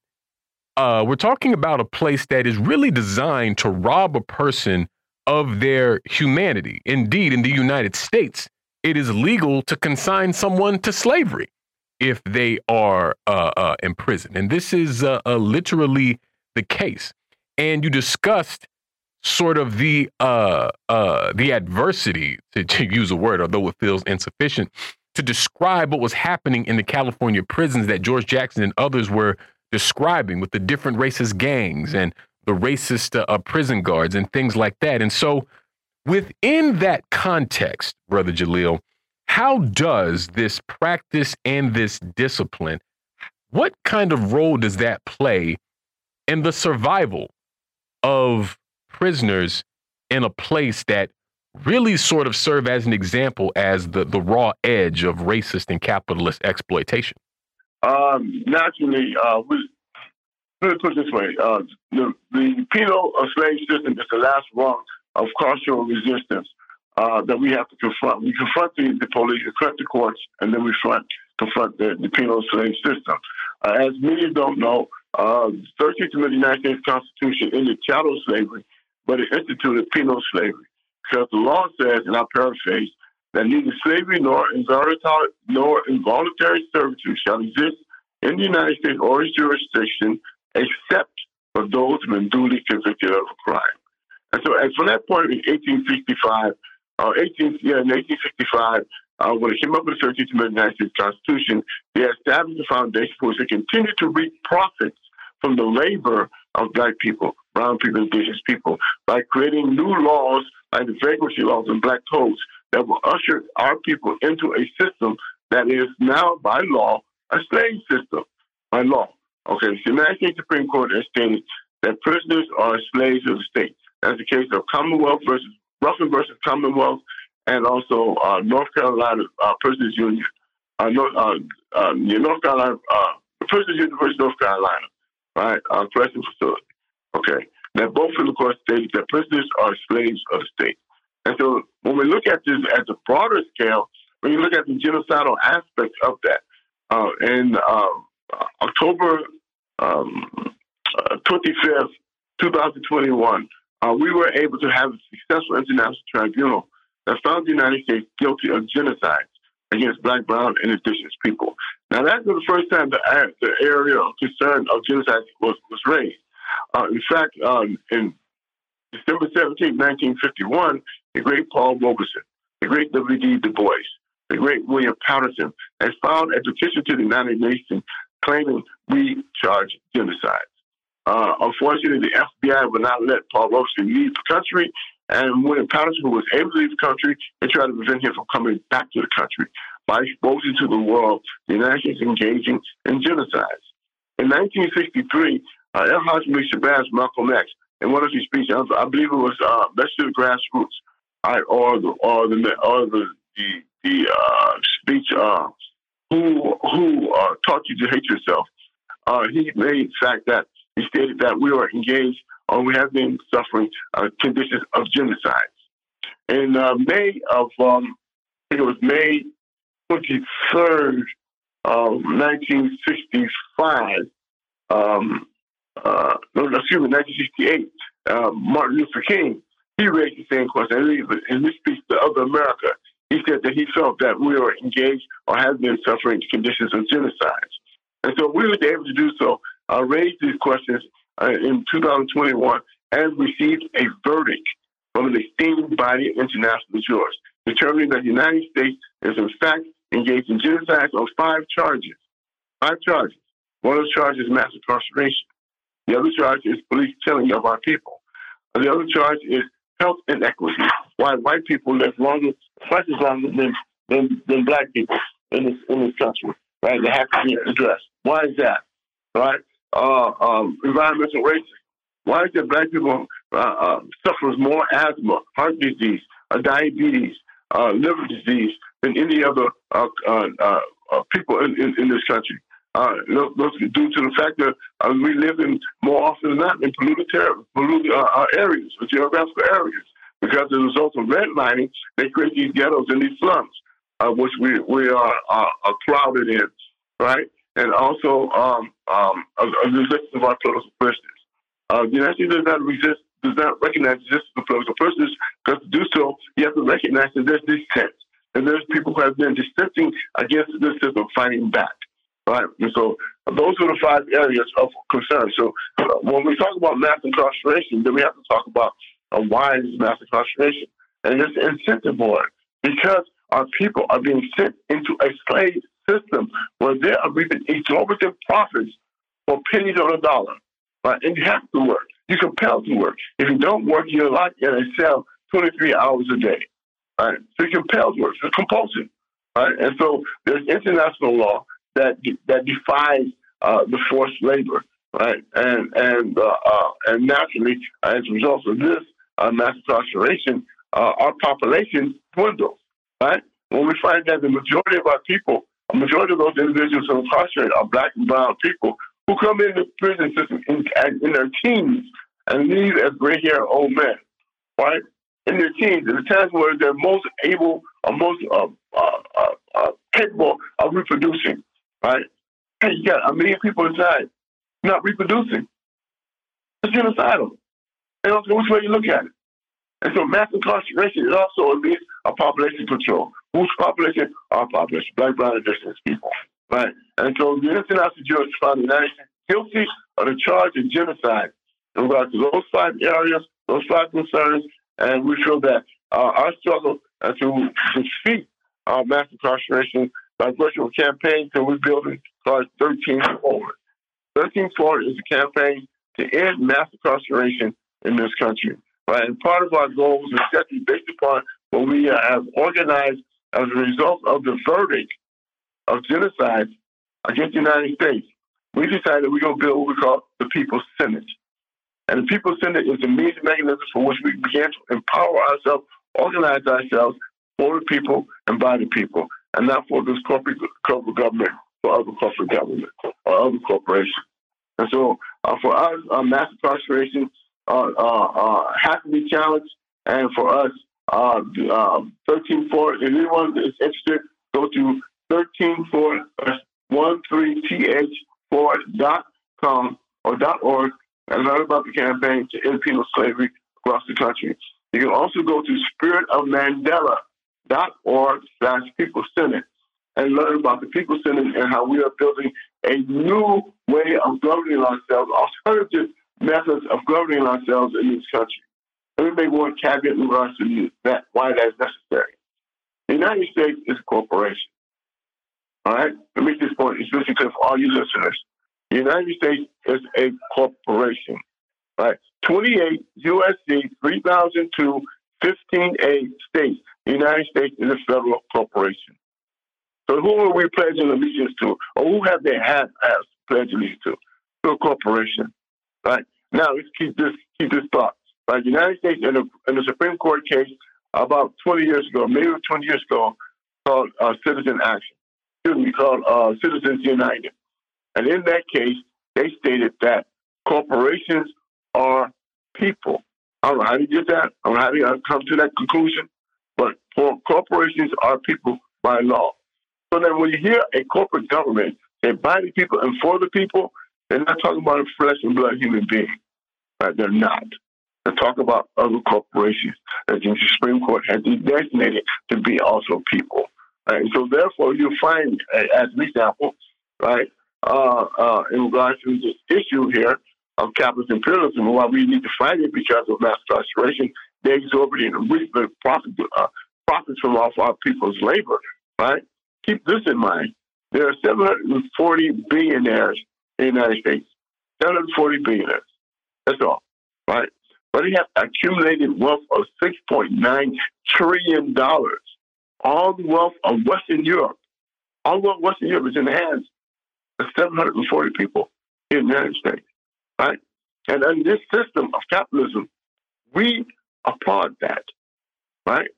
uh, we're talking about a place that is really designed to rob a person of their humanity. Indeed, in the United States, it is legal to consign someone to slavery if they are uh, uh, in prison. And this is uh, uh, literally the case. And you discussed sort of the uh, uh, the adversity, to, to use a word, although it feels insufficient, to describe what was happening in the California prisons that George Jackson and others were describing with the different racist gangs and the racist uh, prison guards and things like that. And so, within that context, Brother Jalil, how does this practice and this discipline, what kind of role does that play in the survival of prisoners in a place that really sort of serve as an example as the, the raw edge of racist and capitalist exploitation?
Um, naturally, uh, we, let me put it this way: uh, the, the penal slave system is the last rung of cultural resistance uh, that we have to confront. We confront the, the police, confront the courts, and then we front, confront the, the penal slave system. Uh, as many don't know, uh, the 13th Amendment of the United States Constitution ended chattel slavery, but it instituted penal slavery. Because the law says, and I paraphrase, that neither slavery nor involuntary, nor involuntary servitude shall exist in the United States or its jurisdiction, except for those who have been duly convicted of a crime. And so, and from that point in 1865, uh, 18, yeah, in 1865, uh, when it came up with the 13th Amendment of the United States Constitution, they established a foundation for which they continue to reap profits from the labor of black people, brown people, indigenous people, by creating new laws like the vagrancy laws and black codes that will usher our people into a system that is now, by law, a slave system, by law. Okay, the United States Supreme Court has stated that prisoners are slaves of the state. That's the case of Commonwealth versus Ruffin versus Commonwealth, and also uh, North Carolina uh, Prisoners Union, uh, North, uh, uh, North Carolina uh, Prisoners University, North Carolina, right? Uh, correction facility. Okay, that both of the court stated that prisoners are slaves of the state. And so when we look at this at the broader scale, when you look at the genocidal aspect of that, uh, in uh, October um, uh, 25th, 2021, uh, we were able to have a successful international tribunal that found the United States guilty of genocide against black, brown, and indigenous people. Now, that's the first time the, the area of concern of genocide was, was raised. Uh, in fact, um, in December 17, 1951, the great Paul Robeson, the great W.D. Du Bois, the great William Patterson has filed a petition to the United Nations claiming we charge genocide. Uh, unfortunately, the FBI would not let Paul Robeson leave the country, and William Patterson, was able to leave the country, they tried to prevent him from coming back to the country by exposing to the world the United States engaging in genocide. In 1963, uh, El Hajj Shabazz Malcolm X, in one of his speeches, I believe it was uh, Let's the Grassroots, right, or the or the or the the, the uh, speech uh, who who uh, taught you to hate yourself. Uh, he made the fact that he stated that we are engaged or we have been suffering uh, conditions of genocide. In uh, May of, um, I think it was May 23rd, 1965, um, uh, no, excuse me, 1968, uh, Martin Luther King, he raised the same question. In his speech to Other America, he said that he felt that we were engaged or have been suffering conditions of genocide. And so we were able to do so, uh, raise these questions uh, in 2021 and received a verdict from an esteemed body of international jurors, determining that the United States is in fact engaged in genocide on five charges. Five charges. One of the charges is mass incarceration. The other charge is police killing of our people. The other charge is health inequity. Why white people live longer, twice as long than, than, than black people in this, in this country, right? They have to be addressed. Why is that? Right? Uh, um, environmental racism. Why is it black people uh, uh, suffers more asthma, heart disease, uh, diabetes, uh, liver disease than any other uh, people in, in, in, this country? Due to the fact that we live in more often than not in polluted, ter- polluted areas, geographical areas. Because as a result of redlining, they create these ghettos and these slums, which we, we are, are crowded in, right? and also um, um, a, a resistance of our political prisoners. Uh, the United States does not resist, does not recognize the existence of political prisoners, because to do so, you have to recognize that there's dissent, and there's people who have been dissenting against this system, fighting back. Right, and so those are the five areas of concern. So uh, when we talk about mass incarceration, then we have to talk about uh, why is mass incarceration, and it's incentive board because our people are being sent into a slave system where they are reaping exorbitant profits for pennies on a dollar. Right? And you have to work. You're compelled to work. If you don't work, you're locked in a cell 23 hours a day. Right? So you're compelled to work. It's compulsion. Right? And so there's international law that that defies uh, the forced labor. Right? And and uh, uh, and naturally, as a result of this uh, mass incarceration, uh, our population dwindles. Right? When we find that the majority of our people a majority of those individuals who are incarcerated are black and brown people who come into the prison system in, in their teens and leave as gray haired old men, right? In their teens, in the times where they're most able or most uh, uh, uh, capable of reproducing, right? Hey, you got a million people inside not reproducing. It's genocidal. And also, which way you look at it. And so mass incarceration is also a means of population control. Whose population? Our population, black, brown, indigenous people. Right? And so the International Judge found the United States guilty of the charge of genocide in regard to those five areas, those five concerns, and we feel that uh, our struggle uh, to defeat uh, mass incarceration a campaign to rebuilding called 13 Forward. 13 Forward is a campaign to end mass incarceration in this country. Right? And part of our goals is set based upon what we have organized as a result of the verdict of genocide against the United States. We decided we're going to build what we call the People's Senate. And the People's Senate is the means mechanism for which we began to empower ourselves, organize ourselves for the people and by the people, and not for this corporate, corporate government, for other corporate government or other corporations. And so uh, for us, uh, mass incarceration uh, uh, uh, has to be challenged. And for us, uh, uh, 134, if anyone is interested, go to 13413th4.com or .org and learn about the campaign to end penal slavery across the country. You can also go to spiritofmandela.org slash people senate and learn about the people senate and how we are building a new way of governing ourselves, alternative methods of governing ourselves in this country. Let me make one caveat in regards to that, why that is necessary. The United States is a corporation. All right? Let me make this point, especially for all you listeners. The United States is a corporation. Right? 28 USC 3002 15A states the United States is a federal corporation. So who are we pledging allegiance to? Or who have they had as pledge allegiance to? To a corporation. Right? Now let's keep this keep this thought. Right? The United States in a, in a Supreme Court case about 20 years ago, maybe 20 years ago, called uh, Citizen Action. Excuse me, called uh, Citizens United. And in that case, they stated that corporations are people. I don't know how you get that. I don't know how you come to that conclusion. But for corporations are people by law. So then when you hear a corporate government say by the people and for the people, they're not talking about a flesh and blood human being. Right? They're not. They're talking about other corporations that the Supreme Court has designated to be also people. Right? So therefore, you find, as an example, right, uh, uh, in regards to this issue here of capitalist imperialism and why we need to fight it because of mass incarceration, they exorbitant profit, uh, profits from off our people's labor, right? Keep this in mind. There are 740 billionaires in the United States. 740 billionaires. That's all, right? But they have accumulated wealth of $6.9 trillion. All the wealth of Western Europe, all the wealth of Western Europe is in the hands of 740 people in the United States, right? And in this system of capitalism, we applaud that, right?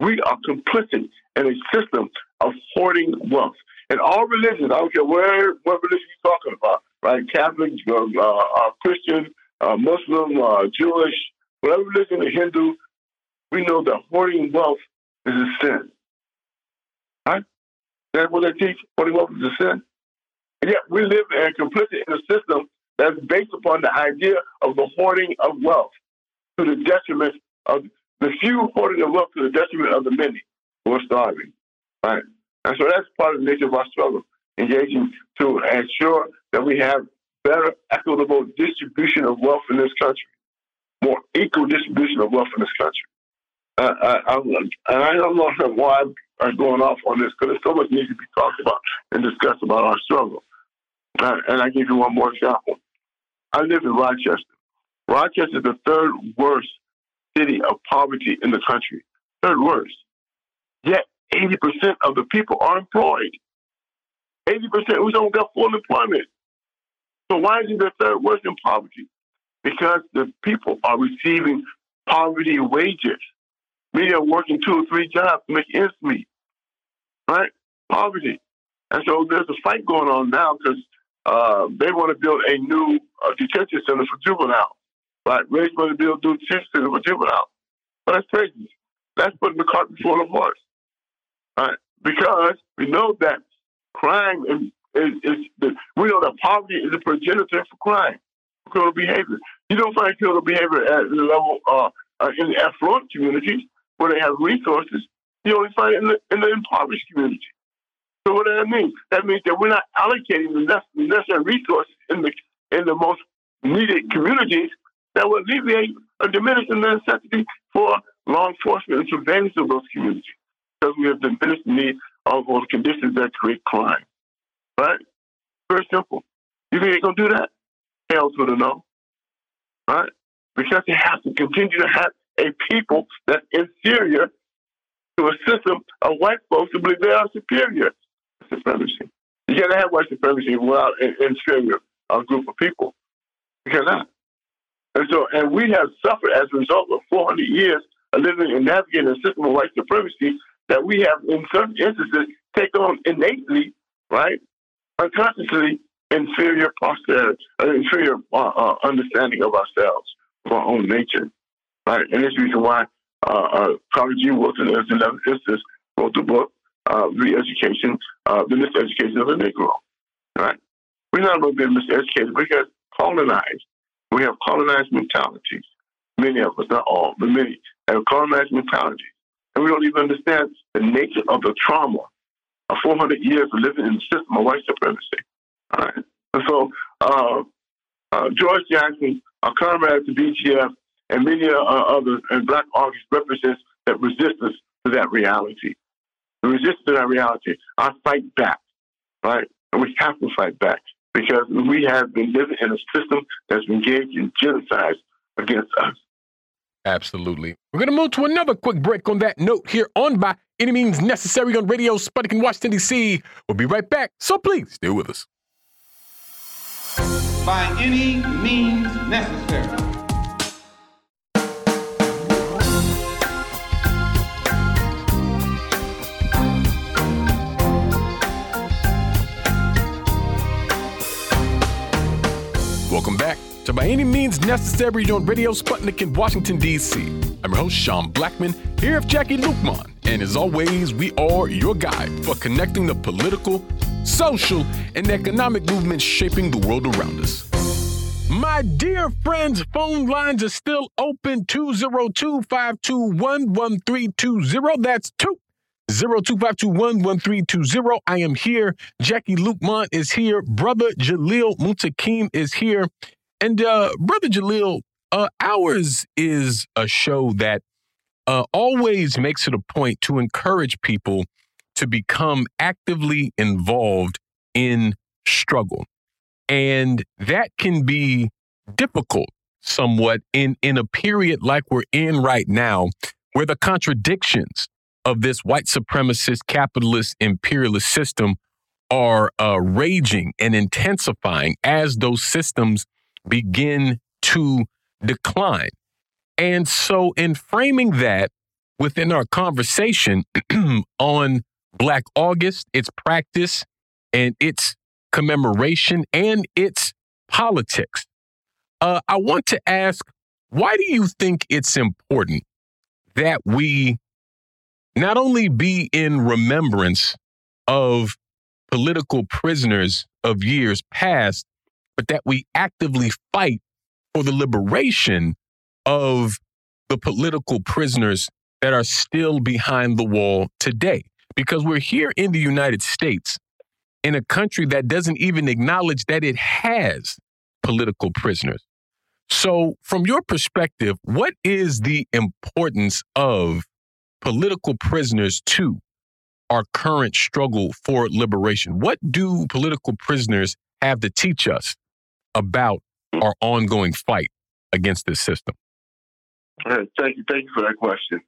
We are complicit in a system of hoarding wealth. And all religions, I don't care where what religion you're talking about, right? Catholic, uh, uh, Christian, uh, Muslim, uh, Jewish, whatever religion, a Hindu, we know that hoarding wealth is a sin. Right? That's what they teach. Hoarding wealth is a sin. And yet we live and complicit in a system that's based upon the idea of the hoarding of wealth to the detriment of the few hoarding of wealth to the detriment of the many who are starving. Right? And so that's part of the nature of our struggle, engaging to ensure that we have better, equitable distribution of wealth in this country, more equal distribution of wealth in this country. Uh, I, I, and I don't know why I'm going off on this because there's so much needs to be talked about and discussed about our struggle. Uh, and I give you one more example. I live in Rochester. Rochester is the third worst city of poverty in the country. Third worst. Yet 80% of the people are employed. 80% we don't got full employment. So why is it the third worst in poverty? Because the people are receiving poverty wages. Many are working two or three jobs to make ends meet. Right? Poverty. And so there's a fight going on now because uh, they want to build a new uh, detention center for juveniles. Right? Ray's want to build a new detention center for juveniles. But that's crazy. That's putting the cart before the horse. Right? Because we know that crime is, is, is the, we know that poverty is a progenitor for crime, criminal behavior. You don't find criminal behavior at the level uh, uh, in affluent communities where they have resources. You only find it in the, in the impoverished community. So what does that mean? That means that we're not allocating the necessary resources in the in the most needed communities that will alleviate or diminish the necessity for law enforcement and surveillance of those communities because we have diminished the need of all conditions that create crime. Right? Very simple. You think they're going to do that? Hell to the no. Right? Because they have to continue to have a people that's inferior to a system of white folks who believe they are superior. Supremacy. You can't have white supremacy without inferior a group of people. You cannot. And so, and we have suffered as a result of 400 years of living and navigating a system of white supremacy that we have, in certain instances, take on innately, right, unconsciously, inferior posture, uh, inferior uh, uh, understanding of ourselves, of our own nature, right? And this reason why uh, uh, Carter G. Woodson, as 11 sisters, wrote the book, uh, Re-Education, uh, The Miseducation of the Negro, right? We're not going to be miseducated because colonized. We have colonized mentalities. Many of us, not all, but many have colonized mentalities. And we don't even understand the nature of the trauma of 400 years of living in the system of white supremacy. All right. And so uh, uh, George Jackson, our comrades at the BGF, and many uh, others, and Black August represents that resistance to that reality. The resistance to that reality, I fight back, right? And we have to fight back because we have been living in a system that's engaged in genocide against us.
Absolutely. We're going to move to another quick break on that note here on By Any Means Necessary on Radio Sputnik in Washington, D.C. We'll be right back, so please stay with us.
By any means necessary.
Necessary on Radio Sputnik in Washington, D.C. I'm your host, Sean Blackmon, here with Jacquie Luqman. And as always, we are your guide for connecting the political, social, and economic movements shaping the world around us. My dear friends, phone lines are still open 202 521 1320. That's 2 0252 I am here. Jacquie Luqman is here. Brother Jalil Muntaqim is here. And uh, Brother Jalil, uh, ours is a show that uh, always makes it a point to encourage people to become actively involved in struggle. And that can be difficult somewhat in, in a period like we're in right now, where the contradictions of this white supremacist, capitalist, imperialist system are uh, raging and intensifying as those systems begin to decline. And so, in framing that within our conversation on Black August, its practice and its commemoration and its politics, uh, I want to ask why do you think it's important that we not only be in remembrance of political prisoners of years past, but that we actively fight for the liberation of the political prisoners that are still behind the wall today. Because we're here in the United States, in a country that doesn't even acknowledge that it has political prisoners. So, from your perspective, what is the importance of political prisoners to our current struggle for liberation? What do political prisoners have to teach us about our ongoing fight against this system?
Thank you. Thank you for that question.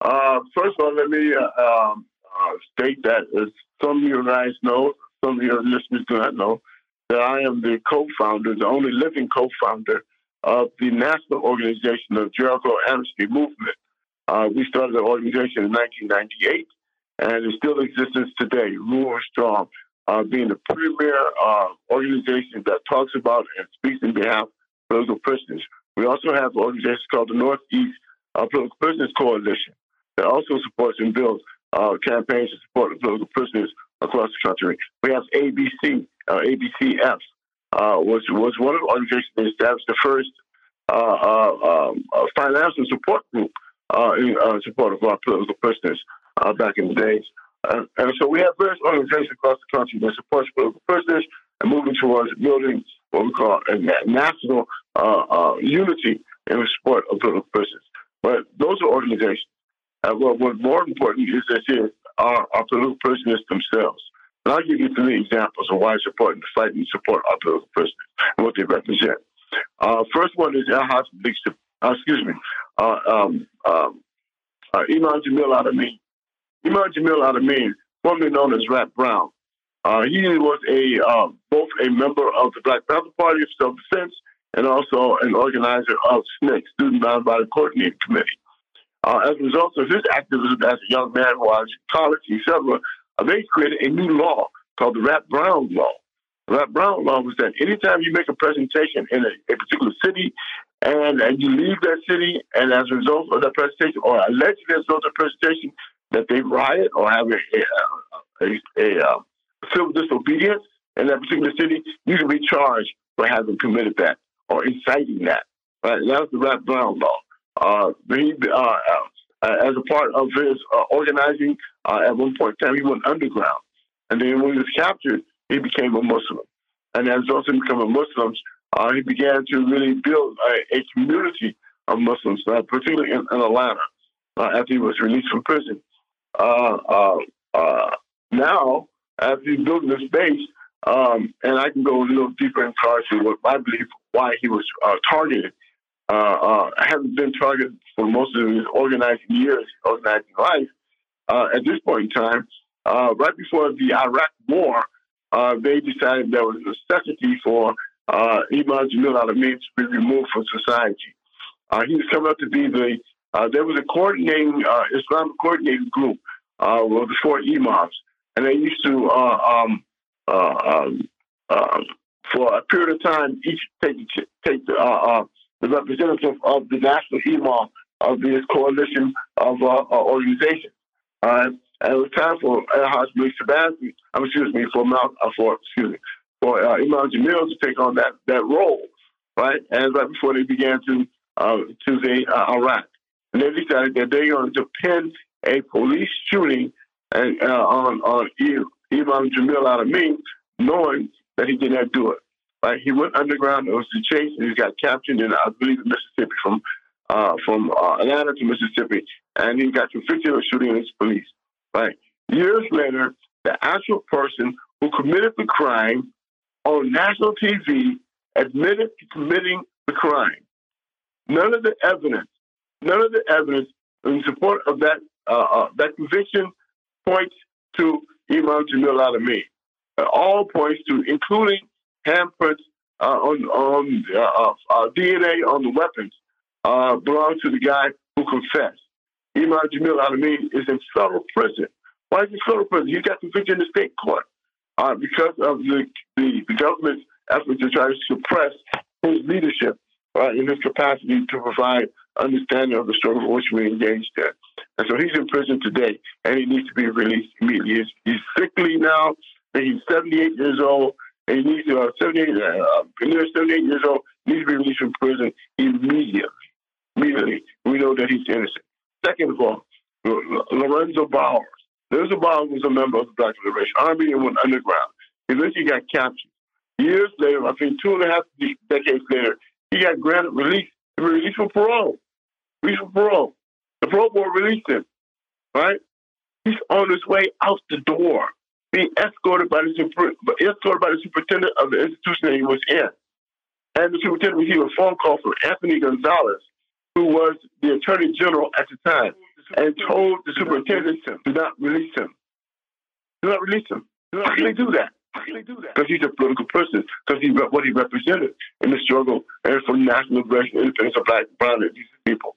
Uh, first of all, let me uh, um, uh, state that as some of you guys know, some of your listeners do not know, that I am the co-founder, the only living co-founder of the National Organization of Jericho Amnesty Movement. Uh, we started the organization in 1998, and it still exists today. Ruler Strong, uh, being the premier uh, organization that talks about and speaks in behalf of political prisoners. We also have an organization called the Northeast uh, Political Prisoners Coalition that also supports and builds uh, campaigns to support political prisoners across the country. We have ABC, uh, ABCF, was was one of the organizations that established the first um, financial support group uh, in uh, support of our political prisoners uh, back in the days. Uh, and so we have various organizations across the country that support political prisoners and moving towards building what we call a national uh, uh, unity in support of political prisoners. But those are organizations. Uh, what's more important is that here are our political prisoners themselves. And I'll give you three examples of why it's important to fight and support our political prisoners and what they represent. Uh, first one is Al uh, excuse me, uh, um, um, uh, Imam Jamil Al-Amin. Imam Jamil Al-Amin, formerly known as Rap Brown, uh, he was a uh, both a member of the Black Panther Party of Self Defense and also an organizer of SNCC, Student Nonviolent Coordinating Committee. Uh, as a result of his activism as a young man while in college, etc., uh, they created a new law called the Rap Brown Law. The Rap Brown Law was that anytime you make a presentation in a, a particular city and, and you leave that city, and as a result of that presentation, or allegedly as a result of the presentation, that they riot or have a, a, a, a, civil disobedience in that particular city, you can be charged for having committed that or inciting that. Right? And that's the Rap Brown law. Uh, he, uh, uh, as a part of his uh, organizing, uh, at one point in time, he went underground. And then when he was captured, he became a Muslim. And as also becoming Muslims, uh, he began to really build a, a community of Muslims, particularly in, in Atlanta, after he was released from prison. Now, as he's building this base, um, and I can go a little deeper in what I believe why he was uh, targeted. Uh, uh, having been targeted for most of his organizing years, organizing life, uh, at this point in time, uh, right before the Iraq War, uh, they decided there was a necessity for uh, Imam Jamil al-Amin to be removed from society. he was coming up to be the, there was a coordinating, Islamic coordinating group with the four imams and they used to uh, um, uh, um, uh, for a period of time each take take the, uh, uh, the representative of the national imam of this coalition of uh, organizations. and it was time for Al-Haj Malik Sebastian, excuse me, for Mal, for excuse me, for Imam Jamil to take on that that role, right? And right before they began to to the Iraq, they decided that they're going to pin a police shooting and uh, on on Imam Jamil Al-Amin, knowing that he did not do it. Right? He went underground. It was the chase, and he got captured in, I believe, Mississippi from uh, from uh, Atlanta to Mississippi, and he got convicted of shooting his police. Right? Years later, the actual person who committed the crime on national TV admitted to committing the crime. None of the evidence, none of the evidence in support of that uh, uh that conviction points to Imam Jamil Al-Amin. Uh, all points to, including handprints uh, on, on uh, uh, DNA on the weapons, belong to the guy who confessed. Imam Jamil Al-Amin is in federal prison. Why is he in federal prison? He got convicted in the state court because of the, the, the government's effort to try to suppress his leadership in his capacity to provide understanding of the struggle in which we engaged in. And so he's in prison today, and he needs to be released immediately. He's, he's sickly now, and he's 78 years old, and he needs to, uh, 78, uh, 78 years old, needs to be released from prison immediately. Immediately. We know that he's innocent. Second of all, Veronza Bowers. Veronza Bowers was a member of the Black Liberation Army and went underground. Eventually got captured. Years later, I think two and a half decades later, he got granted release, released for parole. Released for parole. The parole board released him, right? He's on his way out the door, being escorted by the super, escorted by the superintendent of the institution that he was in. And the superintendent received a phone call from Anthony Gonzalez, who was the attorney general at the time, and told the superintendent to not release him. Do not release him. How can they do that? How can do that? Because he's a political person, because he's what he represented in the struggle and for national liberation, independence of black, brown, and these people.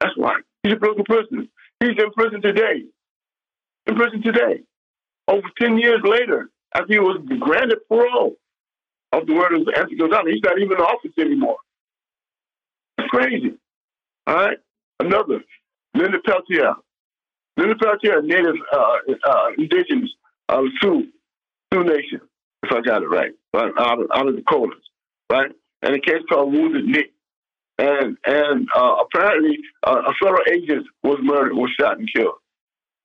That's why. He's a political prisoner. He's in prison today. In prison today. Over 10 years later, after he was granted parole of the word of Anthony Gonzalez, he's not even in office anymore. It's crazy. All right? Another, Leonard Peltier. Leonard Peltier, native uh, uh, indigenous uh, Sioux, Sioux Nation, if I got it right, right? Out, of, out of the Colas, right? And a case called Wounded Knee. and and uh, apparently uh, a federal agent was murdered, was shot and killed.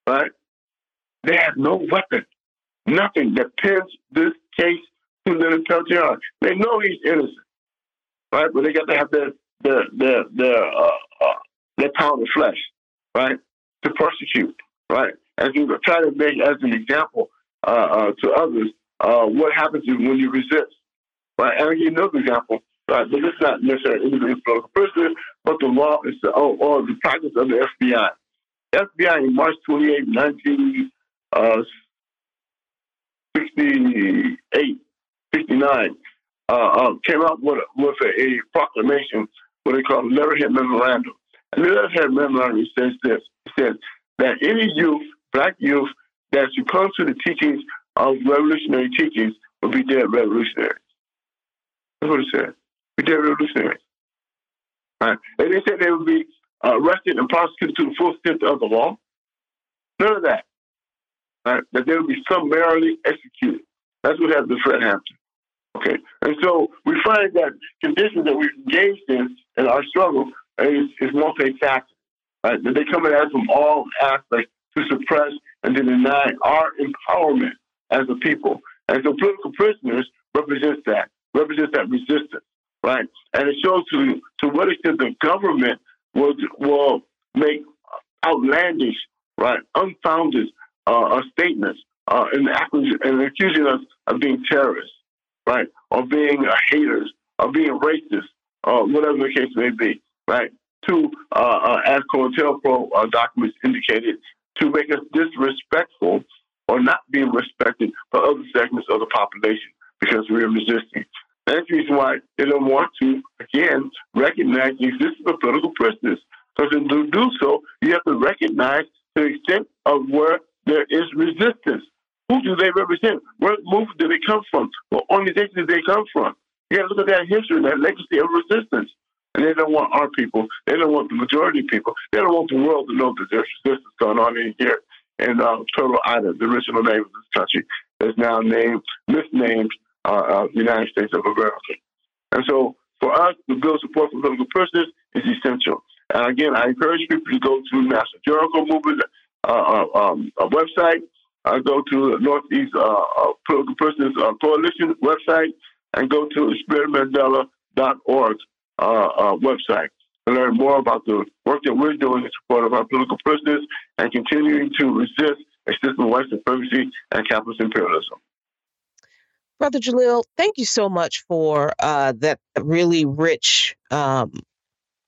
Right? They have no weapon, nothing that pins this case to Leonard Peltier. They know he's innocent, right? But they got to have their their their their uh, uh, their pound of flesh, right, to persecute, right? As you try to make as an example to others, uh, what happens when you resist, right? And I'll give you another example. Right, but it's not necessarily individual political prisoner, but the law is the, or, or the practice of the FBI. FBI in March 28, 1968, 69, uh, uh, came out with, with a, a, proclamation, what they call a letterhead memorandum. And the letterhead memorandum says this. It says that any youth, black youth, that succumbs to the teachings of revolutionary teachings will be dead revolutionaries. That's what it said. Be dead revolutionaries. Right? And they said they would be arrested and prosecuted to the full extent of the law. None of that. Right? That they would be summarily executed. That's what happened to Fred Hampton. Okay, and so we find that conditions that we've engaged in in our struggle is, is multifaceted. Right? That they come at us from all aspects to suppress and to deny our empowerment as a people. And so political prisoners represent that, represent that resistance, right? And it shows to to what extent the government will will make outlandish, right, unfounded uh, statements uh, and, and accusing us of being terrorists, right, or being uh, haters, or being racist, or whatever the case may be, right. To, uh, uh, as COINTELPRO uh, documents indicated, to make us disrespectful or not being respected by other segments of the population because we are resisting. That's the reason why they don't want to, again, recognize the existence of political prisoners. Because to do so, you have to recognize the extent of where there is resistance. Who do they represent? What movement do they come from? What organizations do they come from? You got to look at that history, and that legacy of resistance. And they don't want our people. They don't want the majority of people. They don't want the world to know that there's resistance going on in here in uh, Turtle Island, the original name of this country, is now named, misnamed uh, uh, United States of America. And so for us to build support for political prisoners is essential. And again, I encourage people to go to National Jericho Movement uh, uh um, website, I go to the Northeast uh, Political Prisoners Coalition website, and go to spiritmandela.org website to learn more about the work that we're doing in support of our political prisoners and continuing to resist a system of white supremacy and capitalist imperialism.
Brother Jalil, thank you so much for uh, that really rich um,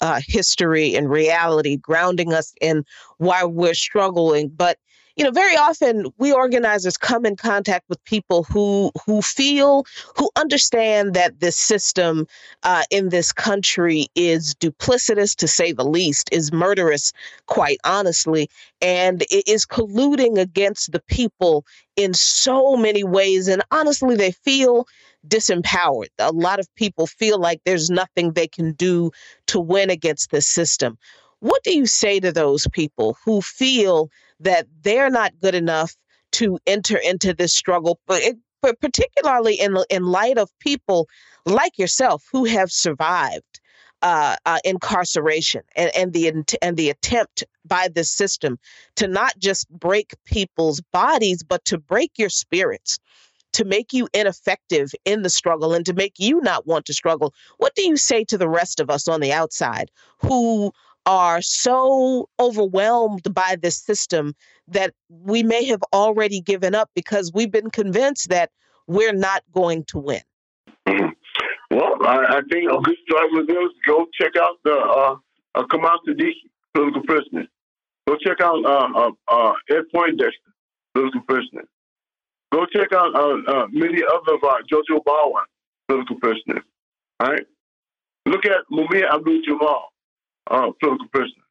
uh, history and reality, grounding us in why we're struggling. But you know, very often we organizers come in contact with people who who feel, who understand that this system uh, in this country is duplicitous, to say the least, is murderous, quite honestly, and it is colluding against the people in so many ways. And honestly, they feel disempowered. A lot of people feel like there's nothing they can do to win against this system. What do you say to those people who feel that they're not good enough to enter into this struggle, but, it, but particularly in in light of people like yourself who have survived uh, uh, incarceration and, and the and the attempt by this system to not just break people's bodies, but to break your spirits, to make you ineffective in the struggle and to make you not want to struggle. What do you say to the rest of us on the outside who are so overwhelmed by this system that we may have already given up because we've been convinced that we're not going to win.
Mm-hmm. Well, I, I, think a good start with this go check out the uh, uh, political prisoners. Go check out uh, uh, uh, Ed Poindexter, political prisoners. Go check out uh, uh, many other of our Jojo Bowen, political prisoners. All right? Look at Mumia Abu-Jamal, uh, political prisoner.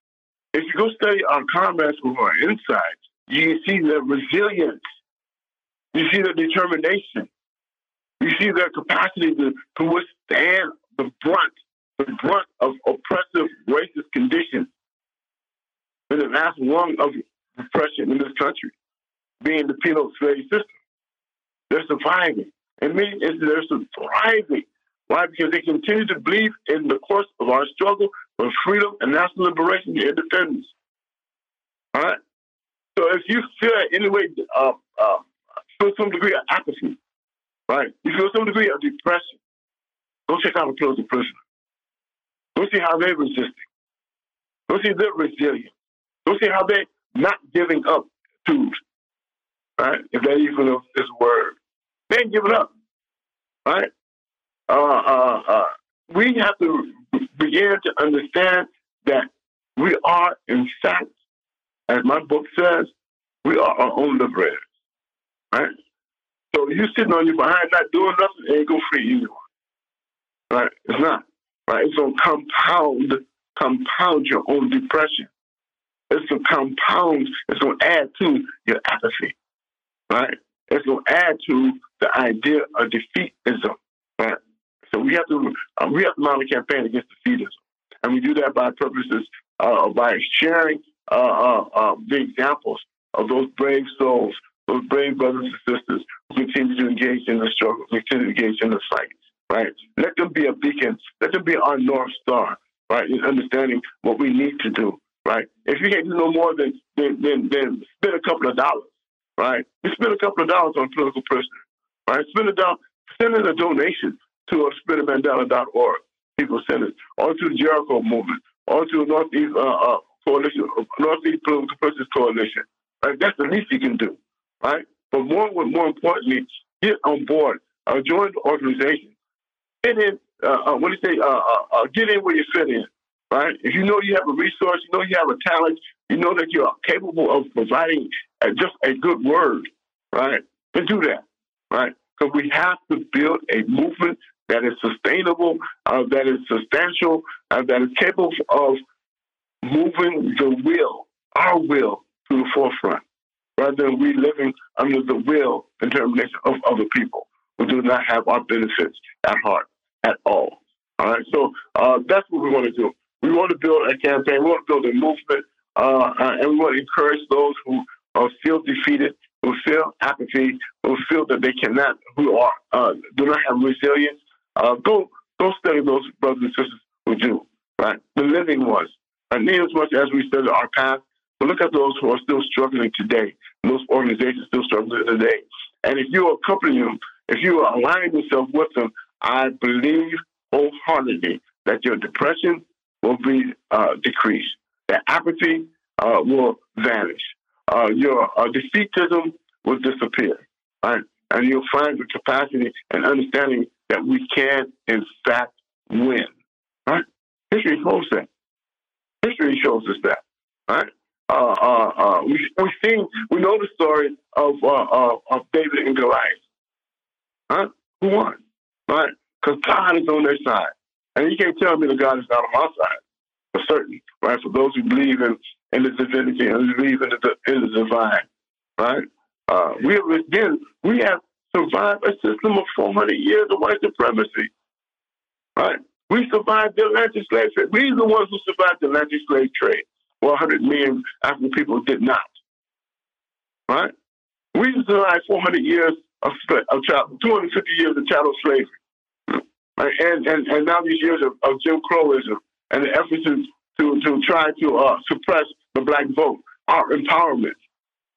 If you go study our comrades who are inside, you see their resilience. You see their determination. You see their capacity to, to withstand the brunt, the brunt of oppressive racist conditions that the last long of oppression in this country, being the penal slave system. They're surviving. And many instances, they're thriving. Why? Because they continue to believe in the course of our struggle for freedom and national liberation and independence. All right? So if you feel in any way uh, uh, feel some degree of apathy, right? You feel some degree of depression, go check out a closing prisoner. Go see how they're resisting. Go see their resilience. Go see how they're not giving up to, right? If that even is a word. They ain't giving up, right? Uh, uh, uh, we have to begin to understand that we are, in fact, as my book says, we are our own liberators, right? So you sitting on your behind not doing nothing, ain't gonna free anyone, right? It's not, right? It's gonna compound, compound your own depression. It's gonna compound. It's gonna add to your apathy, right? It's gonna add to the idea of defeatism, right? So we have to uh, we have to mount a campaign against defeatism, and we do that by purposes uh, by sharing uh, uh, uh, the examples of those brave souls, those brave brothers and sisters who continue to engage in the struggle, continue to engage in the fight. Right? Let them be a beacon. Let them be our north star. Right? In understanding what we need to do. Right? If you can't do no more than than, than, than spend a couple of dollars. Right? You spend a couple of dollars on political prisoners. Right? Spend a dollar. Send in a donation to a spiritmandela.org. People send it. Or to the Jericho movement. Or to the Northeast uh, uh, Coalition, Northeast Political Prisoners Coalition. Right? That's the least you can do. Right? But more, more importantly, get on board. Uh, join the organization. Get in. Uh, uh, what do you say? Uh, uh, uh, get in where you fit in. Right? If you know you have a resource, you know you have a talent, you know that you're capable of providing just a good word. Right? Then do that. Right? Because we have to build a movement that is sustainable, uh, that is substantial, uh, that is capable of moving the will, our will, to the forefront, rather than we living under the will and determination of other people who do not have our benefits at heart at all. All right, so uh, that's what we want to do. We want to build a campaign. We want to build a movement, uh, uh and we want to encourage those who feel defeated, who feel apathy, who feel that they cannot, who are uh, do not have resilience, uh, go go study those brothers and sisters who do, right? The living ones. And as much as we study our past, but look at those who are still struggling today, those organizations still struggling today. And if you accompany them, if you align yourself with them, I believe wholeheartedly that your depression will be uh, decreased, that apathy uh, will vanish, uh, your uh, defeatism will disappear, right? And you'll find the capacity and understanding that we can, in fact, win. Right? History shows that. History shows us that. Right? Uh, uh, uh, we we seen we know the story of uh, uh, of David and Goliath. Huh? Who won? Right? Because God is on their side, and you can't tell me that God is not on my side for certain. Right? For those who believe in in the divinity and the in the divine. Right? Uh, we have again we have survived a system of 400 years of white supremacy. Right? We survived the Atlantic slave trade. We are the ones who survived the Atlantic slave trade. 100 million African people did not. Right? We survived 400 years of, of child, 250 years of chattel slavery. Right? And, and, and now these years of, of Jim Crowism and the efforts to, to, to try to uh, suppress the black vote, our empowerment,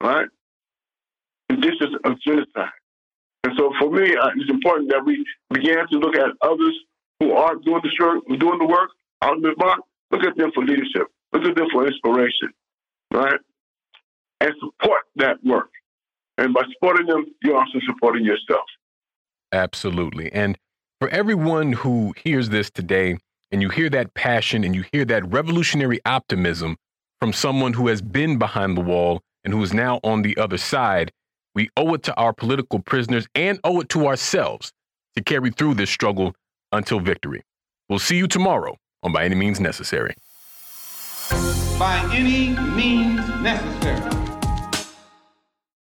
right? And this is a genocide. And so for me, uh, it's important that we begin to look at others who are doing the, doing the work out in the box. Look at them for leadership. Look at them for inspiration, right? And support that work. And by supporting them, you're also supporting yourself.
Absolutely. And for everyone who hears this today, and you hear that passion and you hear that revolutionary optimism from someone who has been behind the wall and who is now on the other side, we owe it to our political prisoners and owe it to ourselves to carry through this struggle until victory. We'll see you tomorrow on By Any Means Necessary.
By any means necessary.